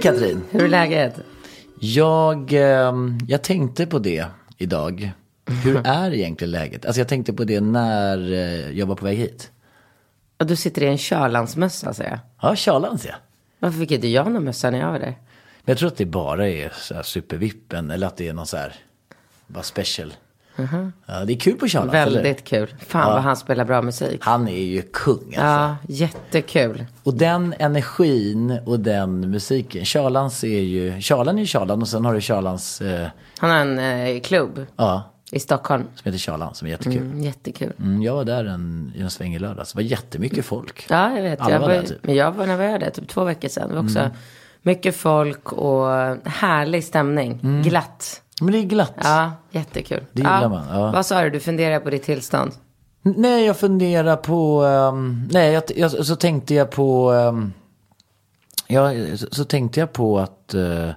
Katrin! Hur är läget? Jag, ehm, jag tänkte på det idag. Hur är egentligen läget? Alltså jag tänkte på det när eh, jag var på väg hit. Och du sitter i en Körlandsmössa säger jag. Ja, Charlans ja. Varför fick inte jag någon mössa när jag var där? Men jag tror att det bara är så här supervippen eller att det är någon så här, bara special. Ja, det är kul på eller? Väldigt kul. Fan Ja. vad han spelar bra musik. Han är ju kung alltså. Ja, jättekul. Och den energin och den musiken. Charlans är ju, Charlan är ju Charlan och sen har du Charlans, eh, Han har en eh, klubb ja, i Stockholm. som heter Charlan som är jättekul. Mm, jättekul. Mm, jag var där en, i en sväng i lördags. Det var jättemycket folk. Ja, jag vet. Alla Jag var var, där, typ. Men jag var när var jag där? Typ två veckor sedan. Det var också mycket folk och härlig stämning. Glatt. Men det är glatt. Ja, jättekul. Det gillar ja. man, ja. Vad sa du? Du funderar på ditt tillstånd? Nej, jag funderar på... ehm, nej, jag, jag, så tänkte jag på... Um, ja, så, så tänkte jag på att... eh,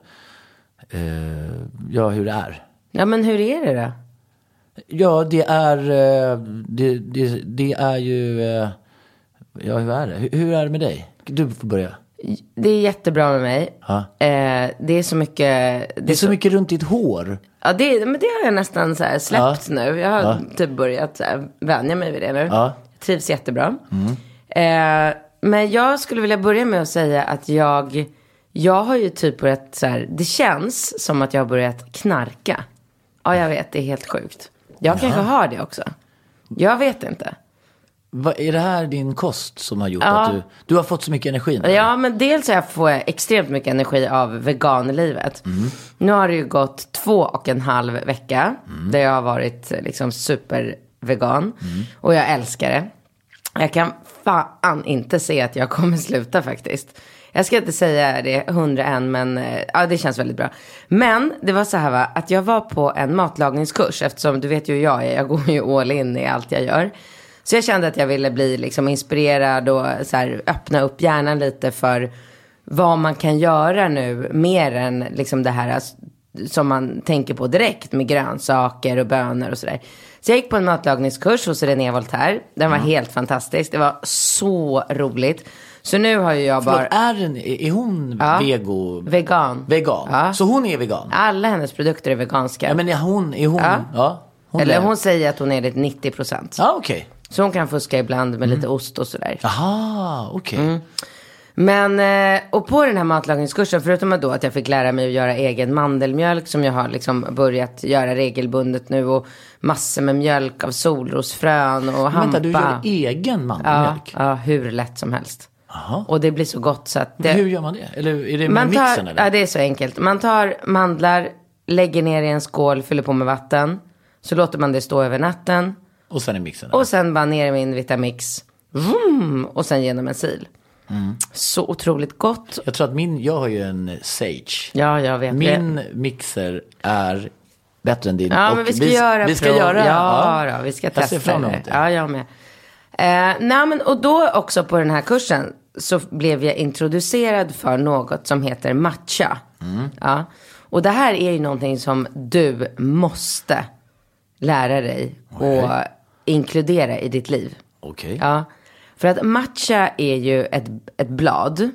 eh, ja, hur det är. Ja, men hur är det då? Ja, det är... eh, det, det, det är ju... ja, hur är det? Hur, hur är det med dig? Du får börja. Det är jättebra med mig. Ja. Eh, det är så mycket. Det är så mycket runt ditt hår. Ja, det, men det har jag nästan så släppt nu. Jag har Ja. typ börjat så här vänja mig vid det nu. Ja. Mm. Jag trivs jättebra. Eh, men jag skulle vilja börja med att säga att jag, jag har ju typ börjat så här, det känns som att jag har börjat knarka. Ja, jag vet, det är helt sjukt. Jag kanske har det också. Jag vet inte. Vad, är det här din kost som har gjort Ja. att du... Du har fått så mycket energi nu? Ja, men dels här får jag extremt mycket energi av veganlivet. Nu har det ju gått två och en halv vecka där jag har varit liksom supervegan. Och jag älskar det. Jag kan fan inte se att jag kommer sluta faktiskt. Jag ska inte säga det hundra än, men eh, ja, det känns väldigt bra. Men det var så här va, att jag var på en matlagningskurs, eftersom du vet ju hur jag är, jag går ju all in i allt jag gör. Så jag kände att jag ville bli liksom inspirerad och så här, öppna upp hjärnan lite för vad man kan göra nu mer än liksom det här som man tänker på direkt med grönsaker och bönor och sådär. Så jag gick på en matlagningskurs hos René Voltaire. Den var helt fantastisk. Det var så roligt. Så nu har ju jag bara... Förlåt, är, den, är hon Ja. vego... Vegan. Vegan? Ja. Så hon är vegan? Alla hennes produkter är veganska. Ja, men är hon... Är hon Ja. ja. hon Eller lever. hon säger att hon är det 90 procent. Ja, okej. Så hon kan fuska ibland med lite ost och sådär. Jaha, okej. Mm. Men, eh, och på den här matlagningskursen, förutom att då att jag fick lära mig att göra egen mandelmjölk som jag har liksom börjat göra regelbundet nu och massor med mjölk av solrosfrön och hampa. Vänta, du gör egen ja, mandelmjölk? ja, hur lätt som helst. Jaha. Och det blir så gott så att det, Hur gör man det? Eller är det med tar, mixen eller? Ja, det är så enkelt. Man tar mandlar, lägger ner i en skål, fyller på med vatten. Så låter man det stå över natten. Och sen i mixen? Och sen bara ner med en Vitamix. Vroom, och sen genom en sil. Mm. Så otroligt gott. Jag tror att min, jag har ju en Sage. Ja, jag vet Min det. mixer är bättre än din. Ja, Och men vi ska göra Vi ska prov. göra, ja. Då, vi ska Jag testa ser fram emot det. Ja, jag med. Eh, nej, men, och då också på den här kursen så blev jag introducerad för något som heter matcha. Mm. Ja. Och det här är ju någonting som du måste lära dig och inkludera i ditt liv. Okej. Ja, för att matcha är ju ett, ett blad.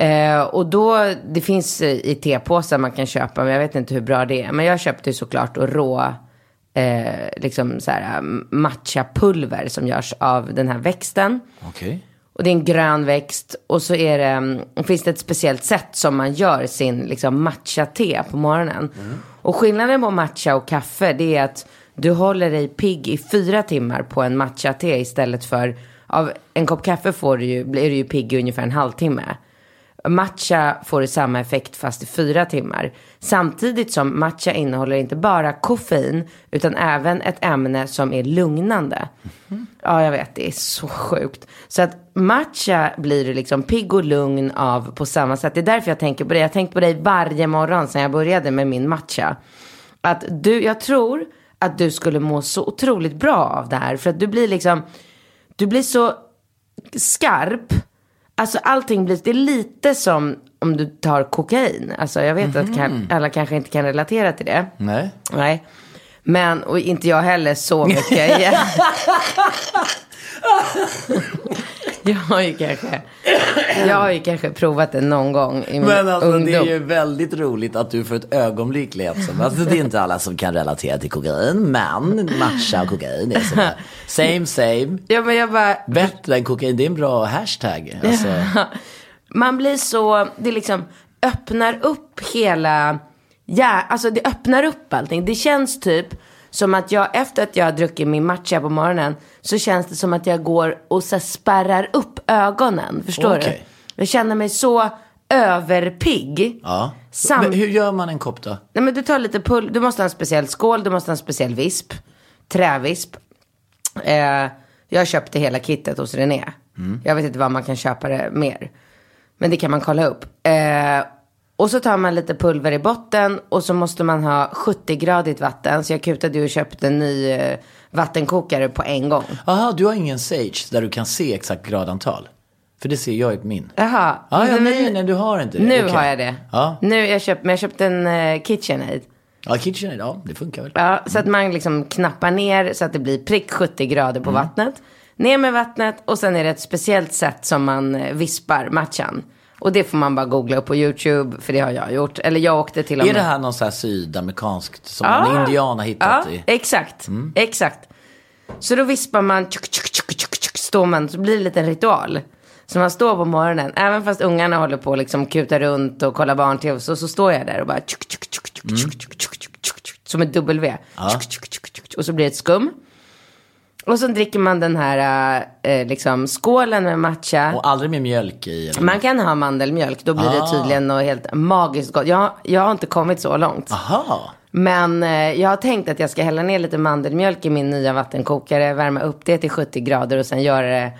Eh, och då, det finns eh, i tepåsar man kan köpa, men jag vet inte hur bra det är. Men jag köpte ju såklart och rå, eh, liksom så här matchapulver som görs av den här växten. Okej. Och det är en grön växt. Och så är det, mm, finns det ett speciellt sätt som man gör sin liksom, matcha-te på morgonen. Och skillnaden på matcha och kaffe det är att du håller dig pigg i fyra timmar på en matcha-te istället för, av en kopp kaffe får du ju, blir du ju pigg i ungefär en halvtimme. Matcha får du samma effekt fast i fyra timmar. Samtidigt som matcha innehåller inte bara koffein utan även ett ämne som är lugnande. Ja, jag vet, det är så sjukt. Så att matcha blir du liksom pigg och lugn av på samma sätt. Det är därför jag tänker på dig. Jag har tänkt på dig varje morgon sedan jag började med min matcha. Att du, jag tror att du skulle må så otroligt bra av det här. För att du blir liksom, du blir så skarp. Alltså allting blir, det är lite som om du tar kokain. Alltså jag vet att kan, alla kanske inte kan relatera till det. Nej. Nej. Men, och inte jag heller så mycket. jag har ju kanske, jag har ju kanske provat det någon gång i min Men alltså ungdom. det är ju väldigt roligt att du för ett ögonblick lät som, alltså det är inte alla som kan relatera till kokain, men matcha och kokain är som same same. Ja men jag bara, Bättre än kokain, det är en bra hashtag. Alltså, man blir så, det liksom öppnar upp hela, ja, alltså det öppnar upp allting. Det känns typ som att jag, efter att jag har druckit min matcha på morgonen, så känns det som att jag går och så spärrar upp ögonen. Förstår Okej. du? Jag känner mig så överpigg. ja. Sam- Men hur gör man en kopp då? Nej men du tar lite pull, du måste ha en speciell skål, du måste ha en speciell visp. Trävisp. Eh, jag köpte hela kittet hos René. Jag vet inte var man kan köpa det mer. Men det kan man kolla upp. Eh, och så tar man lite pulver i botten och så måste man ha 70-gradigt vatten. Så jag kutade och köpte en ny eh, vattenkokare på en gång. Aha, du har ingen Sage där du kan se exakt gradantal? För det ser jag i min. Jaha. Ah, ja, Men- nej, nej, du har inte det. Nu Okej. har jag det. Ja, Nu jag köpt, men jag köpte en eh, KitchenAid. ja KitchenAid, ja det funkar väl. Ja, så att man liksom knappar ner så att det blir prick 70 grader på vattnet. Ner med vattnet och sen är det ett speciellt sätt som man eh, vispar matchan. Och det får man bara googla upp på YouTube, för det har jag gjort. Eller jag åkte till och Är med. det här någon så här sydamerikanskt som en indian har hittat Ja, i? exakt. Exakt. Så då vispar man, tjuk, tjuk, tjuk, tjuk, tjuk, står man, så blir det en liten ritual. Så man står på morgonen, även fast ungarna håller på att liksom kuta runt och kolla barn-tv, så, så står jag där och bara tjuk, tjuk, tjuk, tjuk, tjuk, tjuk, tjuk, tjuk, tjuk, tjuk, som ett W. Tjuk, tjuk, tjuk, tjuk, och så blir det ett skum. Och så dricker man den här eh, liksom skålen med matcha. Och aldrig med mjölk i? Eller? Man kan ha mandelmjölk, då blir det Ah. tydligen något helt magiskt gott. Jag, jag har inte kommit så långt. Aha. Men eh, jag har tänkt att jag ska hälla ner lite mandelmjölk i min nya vattenkokare, värma upp det till 70 grader och sen göra det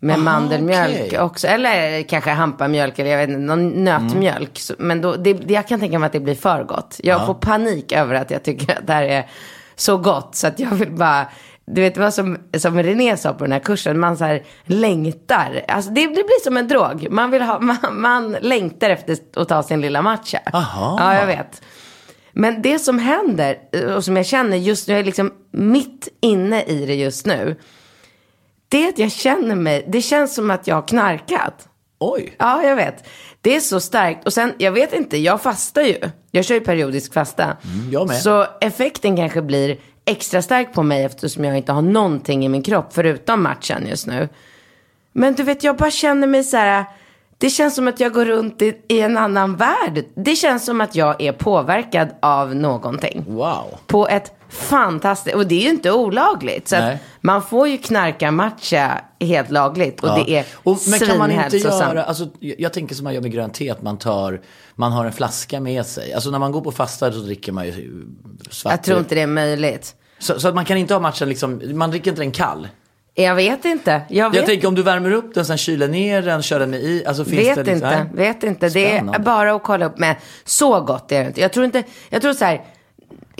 med Aha, mandelmjölk okej. också. Eller kanske hampamjölk eller jag vet inte, någon nötmjölk. Så, men då, det, det- jag kan tänka mig att det blir för gott. Jag får panik över att jag tycker att det här är så gott så att jag vill bara du vet vad som, som René sa på den här kursen, man så här längtar. Alltså det, det blir som en drog. Man, vill ha, man, man längtar efter att ta sin lilla matcha. Aha. Ja, jag vet. Men det som händer eh, och som jag känner just nu, jag är liksom mitt inne i det just nu. Det är att jag känner mig, det känns som att jag har knarkat. Oj. Ja, jag vet. Det är så starkt. Och sen, jag vet inte, jag fastar ju. Jag kör ju periodisk fasta. Mm, jag med. Så effekten kanske blir extra stark på mig eftersom jag inte har någonting i min kropp förutom matchen just nu. Men du vet, jag bara känner mig så här. Det känns som att jag går runt i, i en annan värld. Det känns som att jag är påverkad av någonting. Wow. På ett fantastiskt, och det är ju inte olagligt. Så att man får ju knarka matcha helt lagligt. Och Ja. det är och, Men kan man inte göra, alltså, jag tänker som man gör med grönt te, att man tar, man har en flaska med sig. Alltså när man går på fasta så dricker man ju svart Jag tror inte det är möjligt. så, så att man kan inte ha matchen liksom, man dricker inte den kall. Jag vet inte. Jag vet, Jag tänker om du värmer upp den, sen kyler ner den, kör den med i, alltså finns vet det liksom, inte. nej? Vet inte. Det är Spännande. bara att kolla upp. Men så gott är det inte. Jag tror inte, jag tror så här,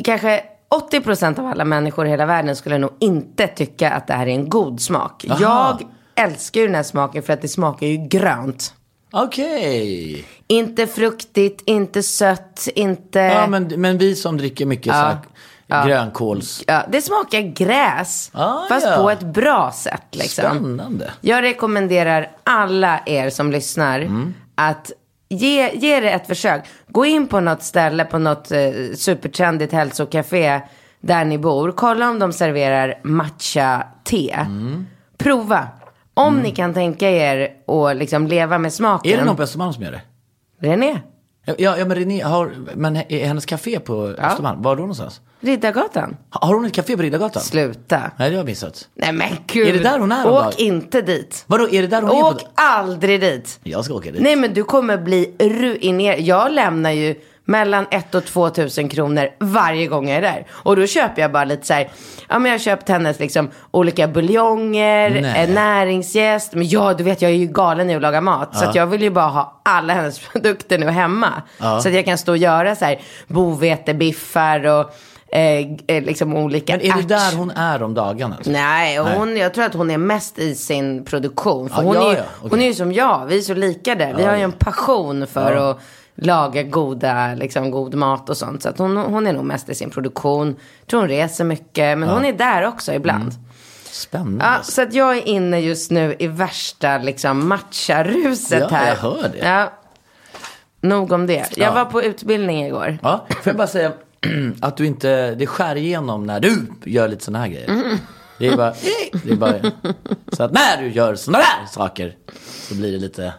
kanske 80% av alla människor i hela världen skulle nog inte tycka att det här är en god smak. Aha. Jag älskar ju den här smaken för att det smakar ju grönt. Okej. Inte fruktigt, inte sött, inte... Ja men, men vi som dricker mycket så här, grönkåls... Ja, det smakar gräs. Ah, fast ja. på ett bra sätt liksom. Spännande. Jag rekommenderar alla er som lyssnar Mm. att ge, ge det ett försök. Gå in på något ställe på något eh, supertrendigt hälsokafé där ni bor. Kolla om de serverar matcha-te. Mm. Prova. Om ni kan tänka er att liksom leva med smaken. Är det någon på Östermalm som gör det? René, Ja, ja men René har, men hennes café på Östermalm, var då någonstans? Riddargatan. Ha- Har hon ett café på Riddargatan? Sluta. Nej, det har jag missat. Nej men gud. Är det där hon är Åk dagen? inte dit. Vadå, är det där hon är Åk på? aldrig dit. Jag ska åka dit. Nej men du kommer bli ruinerad. Jag lämnar ju mellan 1 och 2 tusen kronor varje gång jag är där. Och då köper jag bara lite så här. Ja men jag har köpt hennes liksom olika buljonger, Nej. eh, näringsjäst. Men ja du vet jag är ju galen i att laga mat. Så att jag vill ju bara ha alla hennes produkter nu hemma. Så att jag kan stå och göra så här bovetebiffar och eh, eh, liksom olika Men är det där hon är om dagarna? Nej, och hon, jag tror att hon är mest i sin produktion. För Ja, hon, ja, är, ja, okej. hon är ju som jag, vi är så lika där. Vi har ju en passion för Ja. att laga goda, liksom, god mat och sånt. Så att hon, hon är nog mest i sin produktion. Jag tror hon reser mycket, men hon är där också ibland. Mm. Spännande. Ja, så att jag är inne just nu i värsta liksom, matcharuset Ja, här. jag hör det. Ja. Nog om det. Jag Ja. var på utbildning igår. Ja, får jag bara säga att du inte, det skär igenom när du gör lite sådana här grejer. Mm. Det är bara, det är bara, så att när du gör sådana här saker så blir det lite,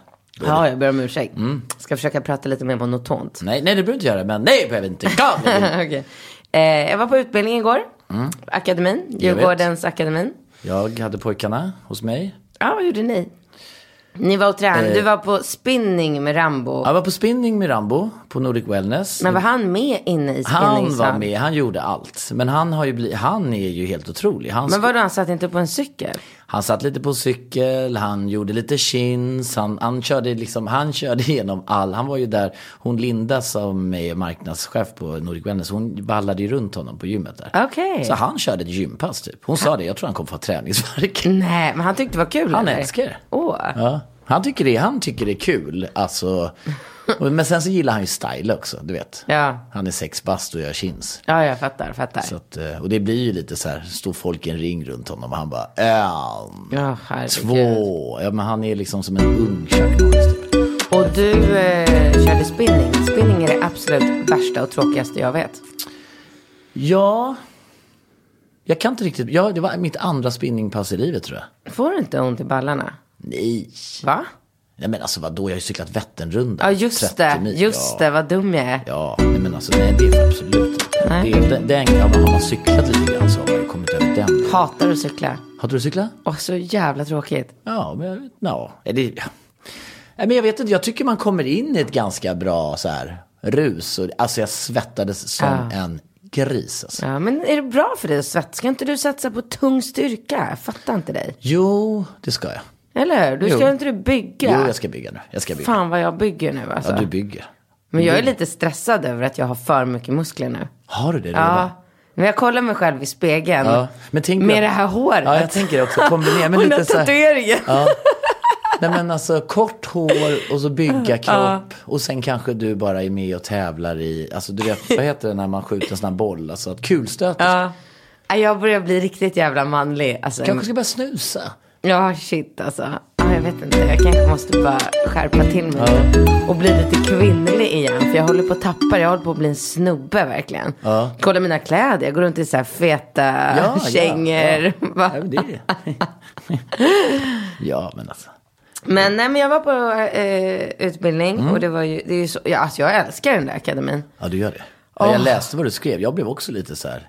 Ja, jag ber om ursäkt. Mm. Ska försöka prata lite mer monotont. nej, nej det behöver du inte göra, men nej, behöver inte. Okej. eh, jag var på utbildning igår. Akademin, Djurgårdens akademin. Jag hade pojkarna hos mig. Ja, vad gjorde ni? Ni var och tränade. Eh. Du var på spinning med Rambo. Jag var på spinning med Rambo på Nordic Wellness. Men var han med inne i han spinningshallen? var med, han gjorde allt. Men han, har ju bli, han är ju helt otrolig. Han, Men vadå, han satt inte på en cykel? Han satt lite på cykel, han gjorde lite chins, han, han körde liksom, han körde igenom all, han var ju där, hon Linda som är marknadschef på Nordic Wellness, hon ballade ju runt honom på gymmet där. Okej. Så han körde ett gympass typ. Hon sa det, jag tror han kommer få träningsvärk. Nej, men han tyckte det var kul Han eller? älskar det. Åh. Ja, han tycker det, han tycker det är kul. Alltså, men sen så gillar han ju style också, du vet. Ja. Han är sex bast och gör chins. Ja, jag fattar, fattar. Så att, eh, och det blir ju lite så här, står folk i en ring runt honom och han bara, ähm, Ja, två. Ja, men han är liksom som en ung Chuck Norris typ. Och du eh, körde spinning. Spinning är det absolut värsta och tråkigaste jag vet. Ja, jag kan inte riktigt, ja det var mitt andra spinningpass i livet tror jag. Får du inte ont i ballarna? Nej. Va? Nej men alltså vadå, jag har ju cyklat Vätternrundan. Ja, just 30 det. mil. Just ja. det, vad dum jag är. Ja, nej men alltså nej det är absolut inte. Nej. Det är, den, den, ja, har man cyklat lite grann så har man ju kommit över den. Hatar att cykla. Har du cyklat? Åh, så jävla tråkigt. Ja, men ja. Det, ja. Nej, men jag vet inte, jag tycker man kommer in i ett ganska bra så här rus. Och, alltså jag svettades som Ja. en gris. Alltså. Ja, men är det bra för dig att svetsa? Ska inte du satsa på tung styrka? Jag fattar inte dig. Jo, det ska jag. Eller? Du ska Jo. inte du bygga? Jo, jag ska bygga nu. Jag ska bygga. Fan vad jag bygger nu alltså. Ja, du bygger. Men jag är lite stressad över att jag har för mycket muskler nu. Har du det redan? Ja. Men jag kollar mig själv i spegeln. Ja, men tänk med att- det här håret. Ja, jag tänker också kombinera med lite så här. tatueringen. Ja. Nej men alltså kort hår och så bygga kropp. Och sen kanske du bara är med och tävlar i, alltså du vet, vad heter det när man skjuter en sån här boll? Alltså kulstöter. Ja, Jag börjar bli riktigt jävla manlig. Alltså, Kanske ska börja snusa. Ja, shit alltså. Ja, jag vet inte. Jag kanske måste bara skärpa till mig och bli lite kvinnlig igen. För jag håller på att tappa det. Jag håller på att bli en snubbe verkligen. Ja. Kolla mina kläder. Jag går runt i så här feta Ja, ja, kängor. ja. Ja, men det är Ja, men alltså. Men, nej, men jag var på eh, utbildning. Mm. Och det var ju, det är ju så, ja, alltså jag älskar den där akademin. Ja, du gör det. Ja, jag läste vad du skrev. Jag blev också lite så här.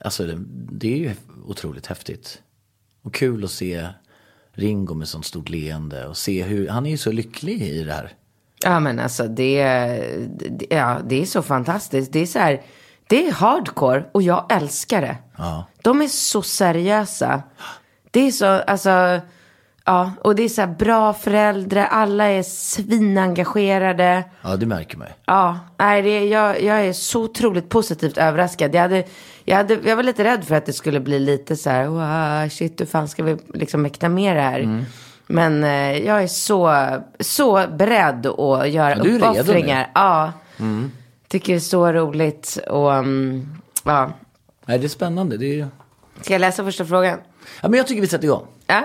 Alltså, det, det är ju otroligt häftigt. Och kul att se Ringo med sånt stort leende. Och se hur, han är ju så lycklig i det här. Ja men alltså det, det, ja, det är så fantastiskt. Det är så här, det är hardcore och jag älskar det. Ja. De är så seriösa. Det är så, alltså, ja, och det är så här bra föräldrar, alla är svinengagerade. Ja, det märker man ju. Ja, nej, det, jag, jag är så otroligt positivt överraskad. Jag, hade, jag, hade, jag var lite rädd för att det skulle bli lite så här, wow, shit, hur fan ska vi liksom mäkta med det här? Mm. Men eh, jag är så, så beredd att göra Ja, du är redo nu. uppoffringar. Ja, tycker det är så roligt. Och, mm, ja. Nej, det är spännande. Det är... Ska jag läsa första frågan? Ja, men jag tycker vi sätter igång. Ja.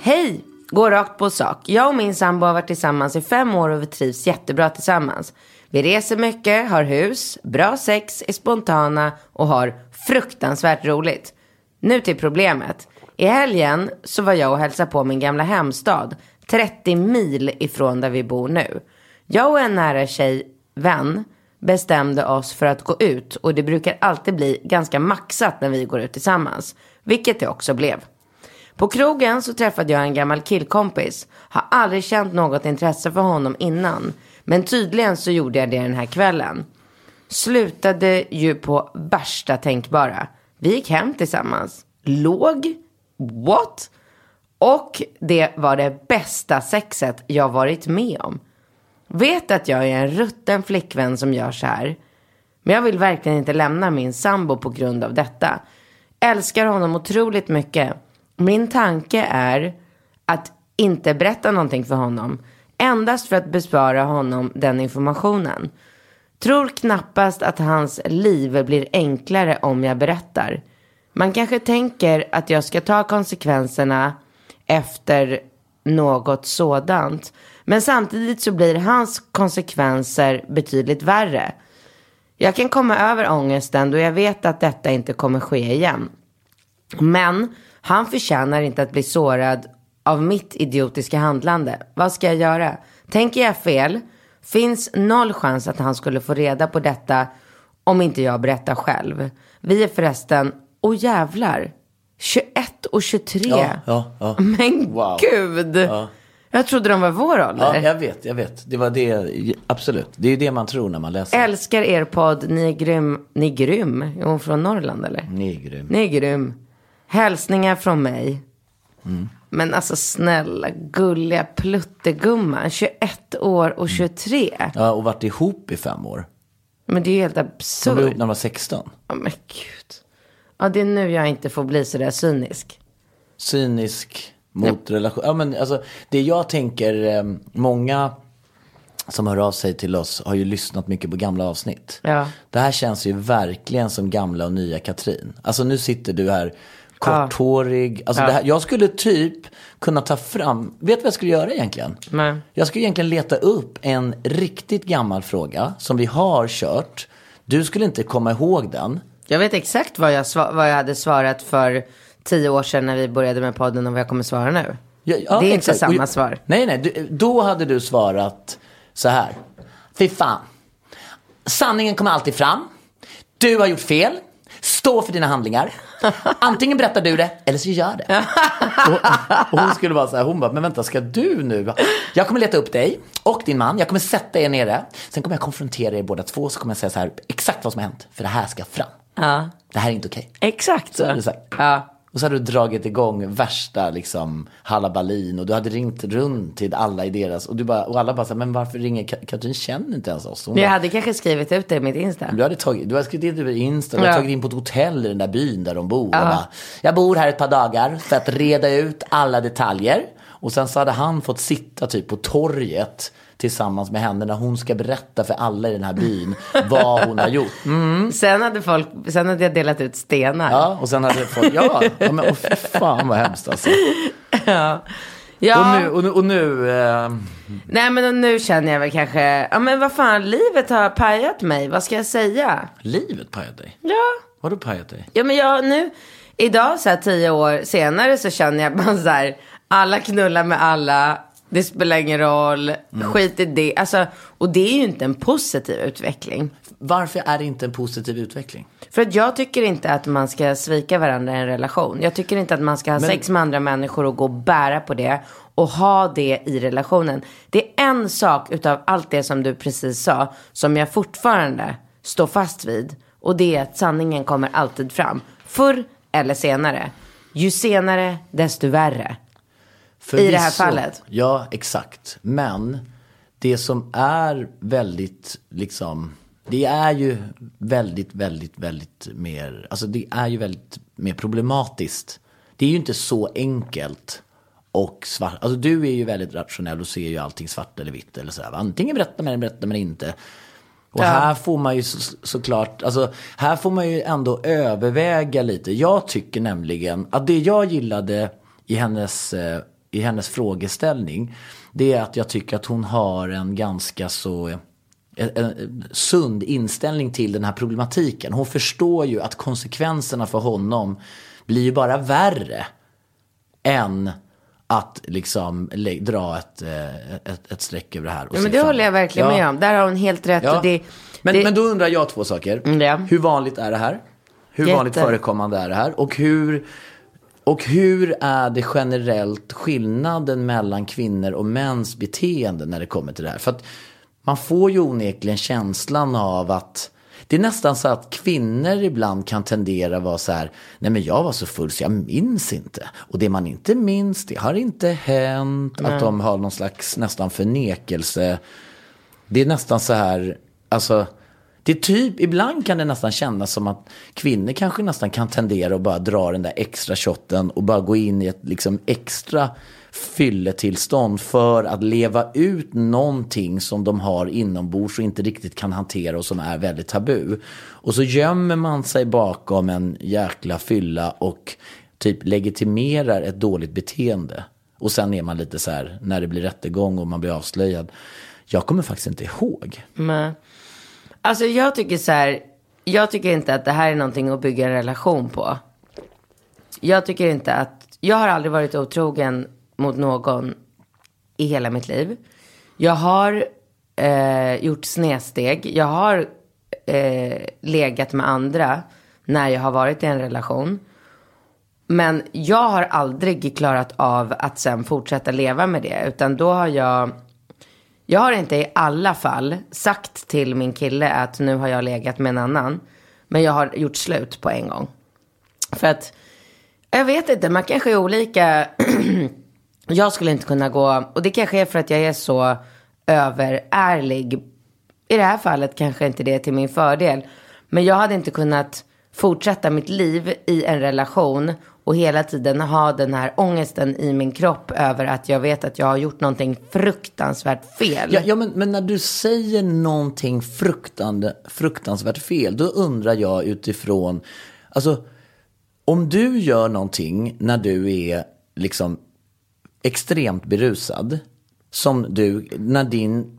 Hej! Går rakt på sak. Jag och min sambo har varit tillsammans i fem år och vi trivs jättebra tillsammans. Vi reser mycket, har hus, bra sex, är spontana och har fruktansvärt roligt. Nu till problemet. I helgen så var jag och hälsade på min gamla hemstad, 30 mil ifrån där vi bor nu. Jag och en nära tjej, vän, bestämde oss för att gå ut och det brukar alltid bli ganska maxat när vi går ut tillsammans. Vilket det också blev. På krogen så träffade jag en gammal killkompis. Har aldrig känt något intresse för honom innan. Men tydligen så gjorde jag det den här kvällen. Slutade ju på värsta tänkbara. Vi gick hem tillsammans. Låg? What? Och det var det bästa sexet jag varit med om. Vet att jag är en rutten flickvän som gör så här. Men jag vill verkligen inte lämna min sambo på grund av detta. Älskar honom otroligt mycket. Min tanke är att inte berätta någonting för honom. Endast för att bespara honom den informationen. Tror knappast att hans liv blir enklare om jag berättar. Man kanske tänker att jag ska ta konsekvenserna efter något sådant. Men samtidigt så blir hans konsekvenser betydligt värre. Jag kan komma över ångesten då jag vet att detta inte kommer ske igen. Men han förtjänar inte att bli sårad av mitt idiotiska handlande. Vad ska jag göra? Tänker jag fel? Finns noll chans att han skulle få reda på detta om inte jag berättar själv. Vi är förresten, åh jävlar, 21 och 23. Ja, ja, ja. Men Wow. gud. Jag trodde de var vår ålder. Ja, jag vet, jag vet. Det var det, absolut. Det är det man tror när man läser. Älskar er podd, ni är grym. Ni är grym? Är hon från Norrland eller? Ni är grym. Ni är grym. Hälsningar från mig. Men alltså snälla, gulliga pluttegumman. 21 år och 23. Ja, och varit ihop i fem år. Men det är ju helt De blev absurt. ihop när de var 16. Ja men gud. Ja det är nu jag inte får bli sådär cynisk. Cynisk mot relation. Ja, men alltså, det jag tänker, eh, många som hör av sig till oss har ju lyssnat mycket på gamla avsnitt. Ja. Det här känns ju verkligen som gamla och nya Katrin. Alltså nu sitter du här korthårig. Alltså, Ja. här, jag skulle typ kunna ta fram, vet du vad jag skulle göra egentligen? Nej. Jag skulle egentligen leta upp en riktigt gammal fråga som vi har kört. Du skulle inte komma ihåg den. Jag vet exakt vad jag, vad jag hade svarat för tio år sedan när vi började med podden och vad jag kommer svara nu. Ja, ja, det är inte exakt. samma Och- svar. Nej, nej. Du, då hade du svarat så här. Fy fan. Sanningen kommer alltid fram. Du har gjort fel. Stå för dina handlingar. Antingen berättar du det eller så gör det. och, och hon skulle vara så här, hon bara, men vänta, ska du nu? Jag kommer leta upp dig och din man. Jag kommer sätta er nere. Sen kommer jag konfrontera er båda två. Så kommer jag säga så här, exakt vad som har hänt. För det här ska fram. Ja. Det här är inte okej. Exakt Så så. Ja. Och så hade du dragit igång värsta liksom halabalin och du hade ringt runt till alla i deras och, du bara, och alla bara så här, men varför ringer Ka- Katrin känner inte ens oss? Hon Jag bara, hade kanske skrivit ut det i mitt Insta. du hade, tagit, du hade skrivit in på Insta, du hade Ja. tagit in på ett hotell i den där byn där de bor. Och bara, jag bor här ett par dagar för att reda ut alla detaljer. Och sen så hade han fått sitta typ på torget tillsammans med henne när hon ska berätta för alla i den här byn vad hon har gjort. Sen, hade folk, sen hade jag delat ut stenar. Ja, och sen hade folk, ja, ja men oh, fan vad hemskt alltså. Ja. Och nu, och nu, och nu eh, Nej men nu känner jag väl kanske, ja men vad fan, livet har pajat mig. Vad ska jag säga? livet pajat dig. Ja. Vadå pajat dig? Ja men jag nu, idag så här tio år senare så känner jag bara så här, alla knullar med alla, det spelar ingen roll, skit i det. Alltså, och det är ju inte en positiv utveckling. Varför är det inte en positiv utveckling? För att jag tycker inte att man ska svika varandra i en relation. Jag tycker inte att man ska ha Men- sex med andra människor och gå och bära på det. Och ha det i relationen. Det är en sak utav allt det som du precis sa. Som jag fortfarande står fast vid. Och det är att sanningen kommer alltid fram. Förr eller senare. Ju senare desto värre. I det här Förvisso. fallet. Ja, exakt. Men det som är väldigt, liksom, det är ju väldigt, väldigt, väldigt mer, alltså det är ju väldigt mer problematiskt. Det är ju inte så enkelt och svart. Alltså du är ju väldigt rationell och ser ju allting svart eller vitt eller sådär. Antingen berättar man eller berättar man inte. Och Ja. här får man ju så, såklart, alltså här får man ju ändå överväga lite. Jag tycker nämligen att det jag gillade i hennes eh, i hennes frågeställning. Det är att jag tycker att hon har en ganska så en, en sund inställning till den här problematiken. Hon förstår ju att konsekvenserna för honom blir ju bara värre än att liksom dra ett, eh, ett, ett streck över det här. Ja, men det fram- håller jag verkligen Ja. med om. Där har hon helt rätt. Ja. Det, men, det, men då undrar jag två saker. Mm, ja. Hur vanligt är det här? Hur Jätte. vanligt förekommande är det här? Och hur, och hur är det generellt skillnaden mellan kvinnor och mäns beteende när det kommer till det här? För att man får ju onekligen känslan av att det är nästan så att kvinnor ibland kan tendera att vara så här, nej men jag var så full så jag minns inte. Och det man inte minns, det har inte hänt. Att de har någon slags nästan förnekelse. Det är nästan så här, alltså, det är typ, ibland kan det nästan kännas som att kvinnor kanske nästan kan tendera att bara dra den där extra shotten och bara gå in i ett liksom extra fylletillstånd för att leva ut någonting som de har inombords och inte riktigt kan hantera och som är väldigt tabu. Och så gömmer man sig bakom en jäkla fylla och typ legitimerar ett dåligt beteende. Och sen är man lite så här, när det blir rättegång och man blir avslöjad. Jag kommer faktiskt inte ihåg. Nej. Alltså jag tycker så här, jag tycker inte att det här är någonting att bygga en relation på. Jag tycker inte att, jag har aldrig varit otrogen mot någon i hela mitt liv. Jag har eh, gjort snedsteg. Jag har eh, legat med andra när jag har varit i en relation. Men jag har aldrig klarat av att sen fortsätta leva med det. Utan då har jag, jag har inte i alla fall sagt till min kille att nu har jag legat med en annan. Men jag har gjort slut på en gång. För att, jag vet inte, man kanske är olika. jag skulle inte kunna gå, och det kanske är för att jag är så överärlig. I det här fallet kanske inte det är till min fördel. Men jag hade inte kunnat fortsätta mitt liv i en relation och hela tiden ha den här ångesten i min kropp över att jag vet att jag har gjort någonting fruktansvärt fel. Ja, ja men, men när du säger någonting fruktande, fruktansvärt fel, då undrar jag utifrån, alltså om du gör någonting när du är liksom extremt berusad, som du, när din,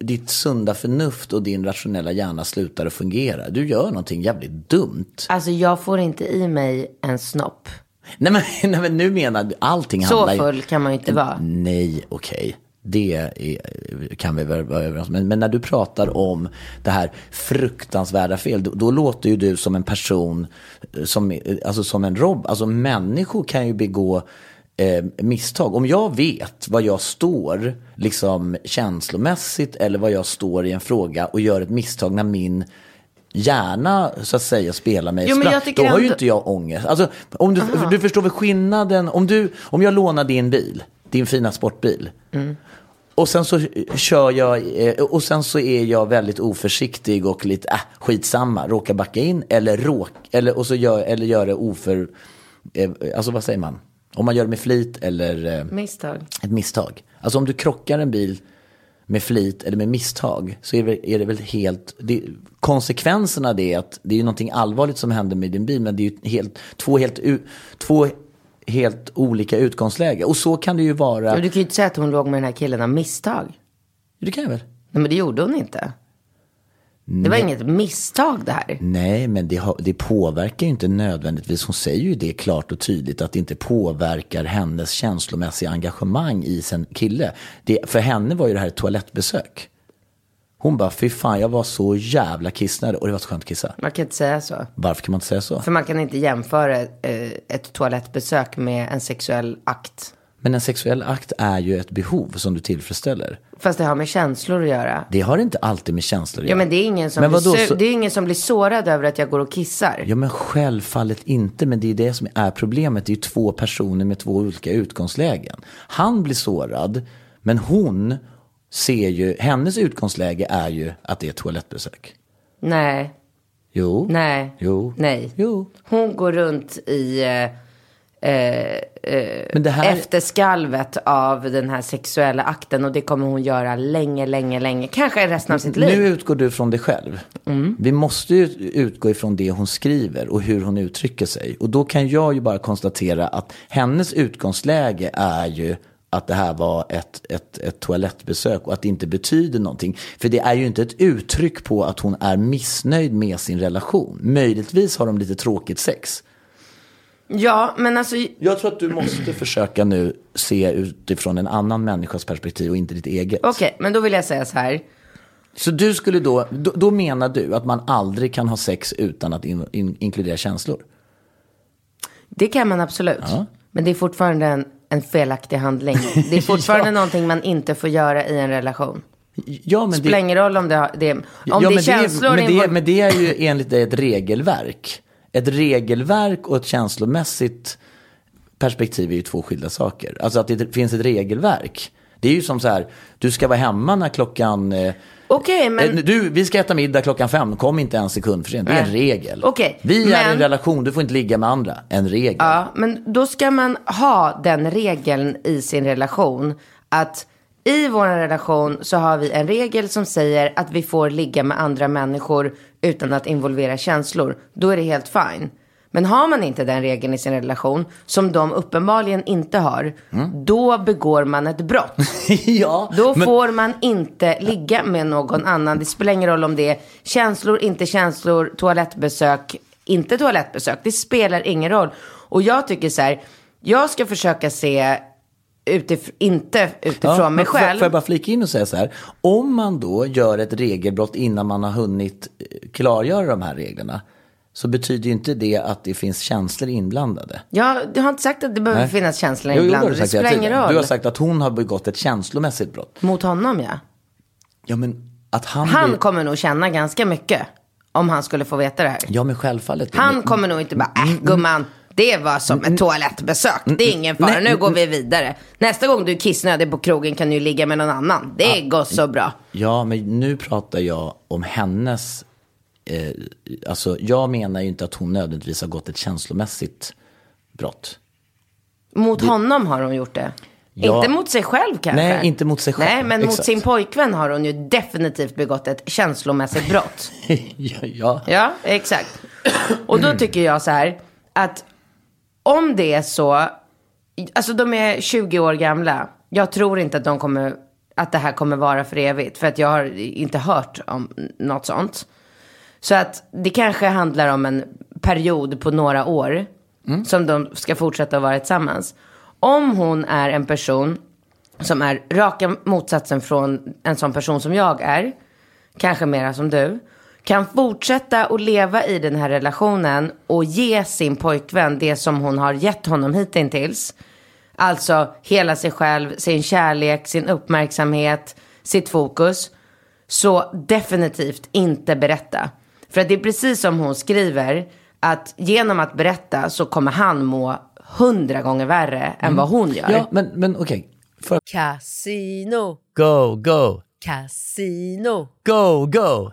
ditt sunda förnuft och din rationella hjärna slutar att fungera, du gör någonting jävligt dumt. Alltså jag får inte i mig en snopp. Nej men, nej, men nu menar du, allting Så handlar ju- full kan man ju inte vara. Nej, okej. Det är, kan vi väl vara överens om. Men, men när du pratar om det här fruktansvärda fel, då, då låter ju du som en person, eh, som, eh, alltså som en rob. Alltså människor kan ju begå eh, misstag. Om jag vet vad jag står liksom känslomässigt eller vad jag står i en fråga och gör ett misstag när min hjärna så att säga spelar mig Jo, spratt, då har ju ändå- inte jag ångest. Alltså, om du, du förstår väl skillnaden, om, du, om jag lånar din bil, din fina sportbil. Och sen så kör jag, eh, och sen så är jag väldigt oförsiktig och lite, äh, skitsamma, råkar backa in eller råk, eller, och så gör, eller gör det oför, eh, alltså vad säger man? Om man gör det med flit eller eh, Misstag. ett misstag. Alltså om du krockar en bil med flit eller med misstag så är det, väl- är det väl helt, det, konsekvenserna det är att det är ju någonting allvarligt som händer med din bil men det är ju helt, två, helt, två helt olika utgångsläge. Och så kan det ju vara, Och du kan ju inte säga att hon låg med den här killen av misstag. det kan jag väl? Nej men det gjorde hon inte. Det var inget misstag det här. Nej, men det, har, det påverkar ju inte nödvändigtvis. Hon säger ju det klart och tydligt att det inte påverkar hennes känslomässiga engagemang i sin kille. Det, för henne var ju det här ett toalettbesök. Hon bara, fy fan, jag var så jävla kissnödig och det var så skönt att kissa. Man kan inte säga så. Varför kan man inte säga så? För man kan inte jämföra eh, ett toalettbesök med en sexuell akt. Men en sexuell akt är ju ett behov som du tillfredsställer. Fast det har med känslor att göra. Det har inte alltid med känslor att Ja göra. men det är ingen som, Men blir, vadå, su- så- det är ingen som blir sårad över att jag går och kissar. Ja men självfallet inte, men det är det som är problemet. Det är ju två personer med två olika utgångslägen. Han blir sårad, men hon ser ju, hennes utgångsläge är ju att det är ett toalettbesök. Nej, Jo. nej, Jo. nej. Jo. Hon går runt i eh, eh, här- efterskalvet av den här sexuella akten. Och det kommer hon göra länge, länge, länge. Kanske resten av sitt liv. Nu utgår du från dig själv. Mm. Vi måste ju utgå ifrån det hon skriver och hur hon uttrycker sig. Och då kan jag ju bara konstatera att hennes utgångsläge är ju att det här var ett, ett, ett toalettbesök och att det inte betyder någonting. För det är ju inte ett uttryck på att hon är missnöjd med sin relation. Möjligtvis har de lite tråkigt sex. Ja, men alltså. Jag tror att du måste försöka nu se utifrån en annan människas perspektiv och inte ditt eget. Okej, men då vill jag säga så här. Så du skulle då, då, då menar du att man aldrig kan ha sex utan att in, in, inkludera känslor? Det kan man absolut. Men det är fortfarande en, en felaktig handling. Det är fortfarande Ja. någonting man inte får göra i en relation. Ja, men Spelar ingen roll om det, det om ja, det är men känslor men, det, men det är ju enligt dig ett regelverk. Ett regelverk och ett känslomässigt perspektiv är ju två skilda saker. Alltså att det finns ett regelverk. Det är ju som så här, du ska vara hemma när klockan... eh, Okej, men... eh, Du, vi ska äta middag klockan fem, kom inte en sekund för sent. Det är en regel. Okej, Vi är i en men- relation, du får inte ligga med andra. En regel. Ja, men då ska man ha den regeln i sin relation. Att i vår relation så har vi en regel som säger att vi får ligga med andra människor utan att involvera känslor. Då är det helt fine. Men har man inte den regeln i sin relation, som de uppenbarligen inte har, då begår man ett brott. ja, Då men- får man inte ligga med någon annan. Det spelar ingen roll om det är känslor, inte känslor, toalettbesök, inte toalettbesök. Det spelar ingen roll. Och jag tycker så här, jag ska försöka se utif- inte utifrån Ja, mig själv. Får jag bara flika in och säga så här. Om man då gör ett regelbrott innan man har hunnit eh, klargöra de här reglerna. Så betyder ju inte det att det finns känslor inblandade. Jag, jag har inte sagt att det behöver Nej. finnas känslor Jo, jo, du Det spelar ingen roll. Du har sagt att hon har begått ett känslomässigt brott. Mot honom ja. Ja, men att han... Han blir... kommer nog känna ganska mycket. Om han skulle få veta det här. Ja, men självfallet. Han Men- kommer nog inte bara, äh gumman, det var som ett toalettbesök. Det är ingen fara, nu går vi vidare. Nästa gång du är kissnödig på krogen kan du ligga med någon annan. Det går så bra. Ja, men nu pratar jag om hennes... Eh, alltså, jag menar ju inte att hon nödvändigtvis har gått ett känslomässigt brott. Mot honom har hon gjort det. Ja. Inte mot sig själv kanske. Nej, inte mot sig själv. Nej, men mot Exakt. sin pojkvän har hon ju definitivt begått ett känslomässigt brott. ja, ja. Ja, exakt. Och då tycker jag så här att om det är så, alltså de är 20 år gamla. Jag tror inte att de kommer, att det här kommer vara för evigt. För att jag har inte hört om något sånt. Så att det kanske handlar om en period på några år. Som de ska fortsätta att vara tillsammans. Om hon är en person som är raka motsatsen från en sån person som jag är. Kanske mera som du. Kan fortsätta att leva i den här relationen och ge sin pojkvän det som hon har gett honom hittills. Alltså hela sig själv, sin kärlek, sin uppmärksamhet, sitt fokus. Så definitivt inte berätta. För att det är precis som hon skriver. Att genom att berätta så kommer han må hundra gånger värre än vad hon gör. Ja, men, men okej. För... Casino, Go, go, casino, go, go,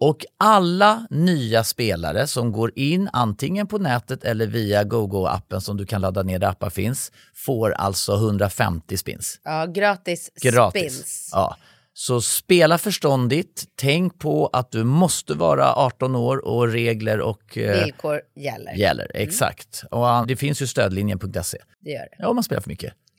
Och alla nya spelare som går in antingen på nätet eller via GoGo-appen som du kan ladda ner där appar finns får alltså 150 spins. Ja, gratis, Gratis. spins. Ja. Så spela förståndigt. Tänk på att du måste vara 18 år och regler och eh, Villkor gäller. gäller. Exakt. Och det finns ju stödlinjen.se. Det gör det. Ja, om man spelar för mycket.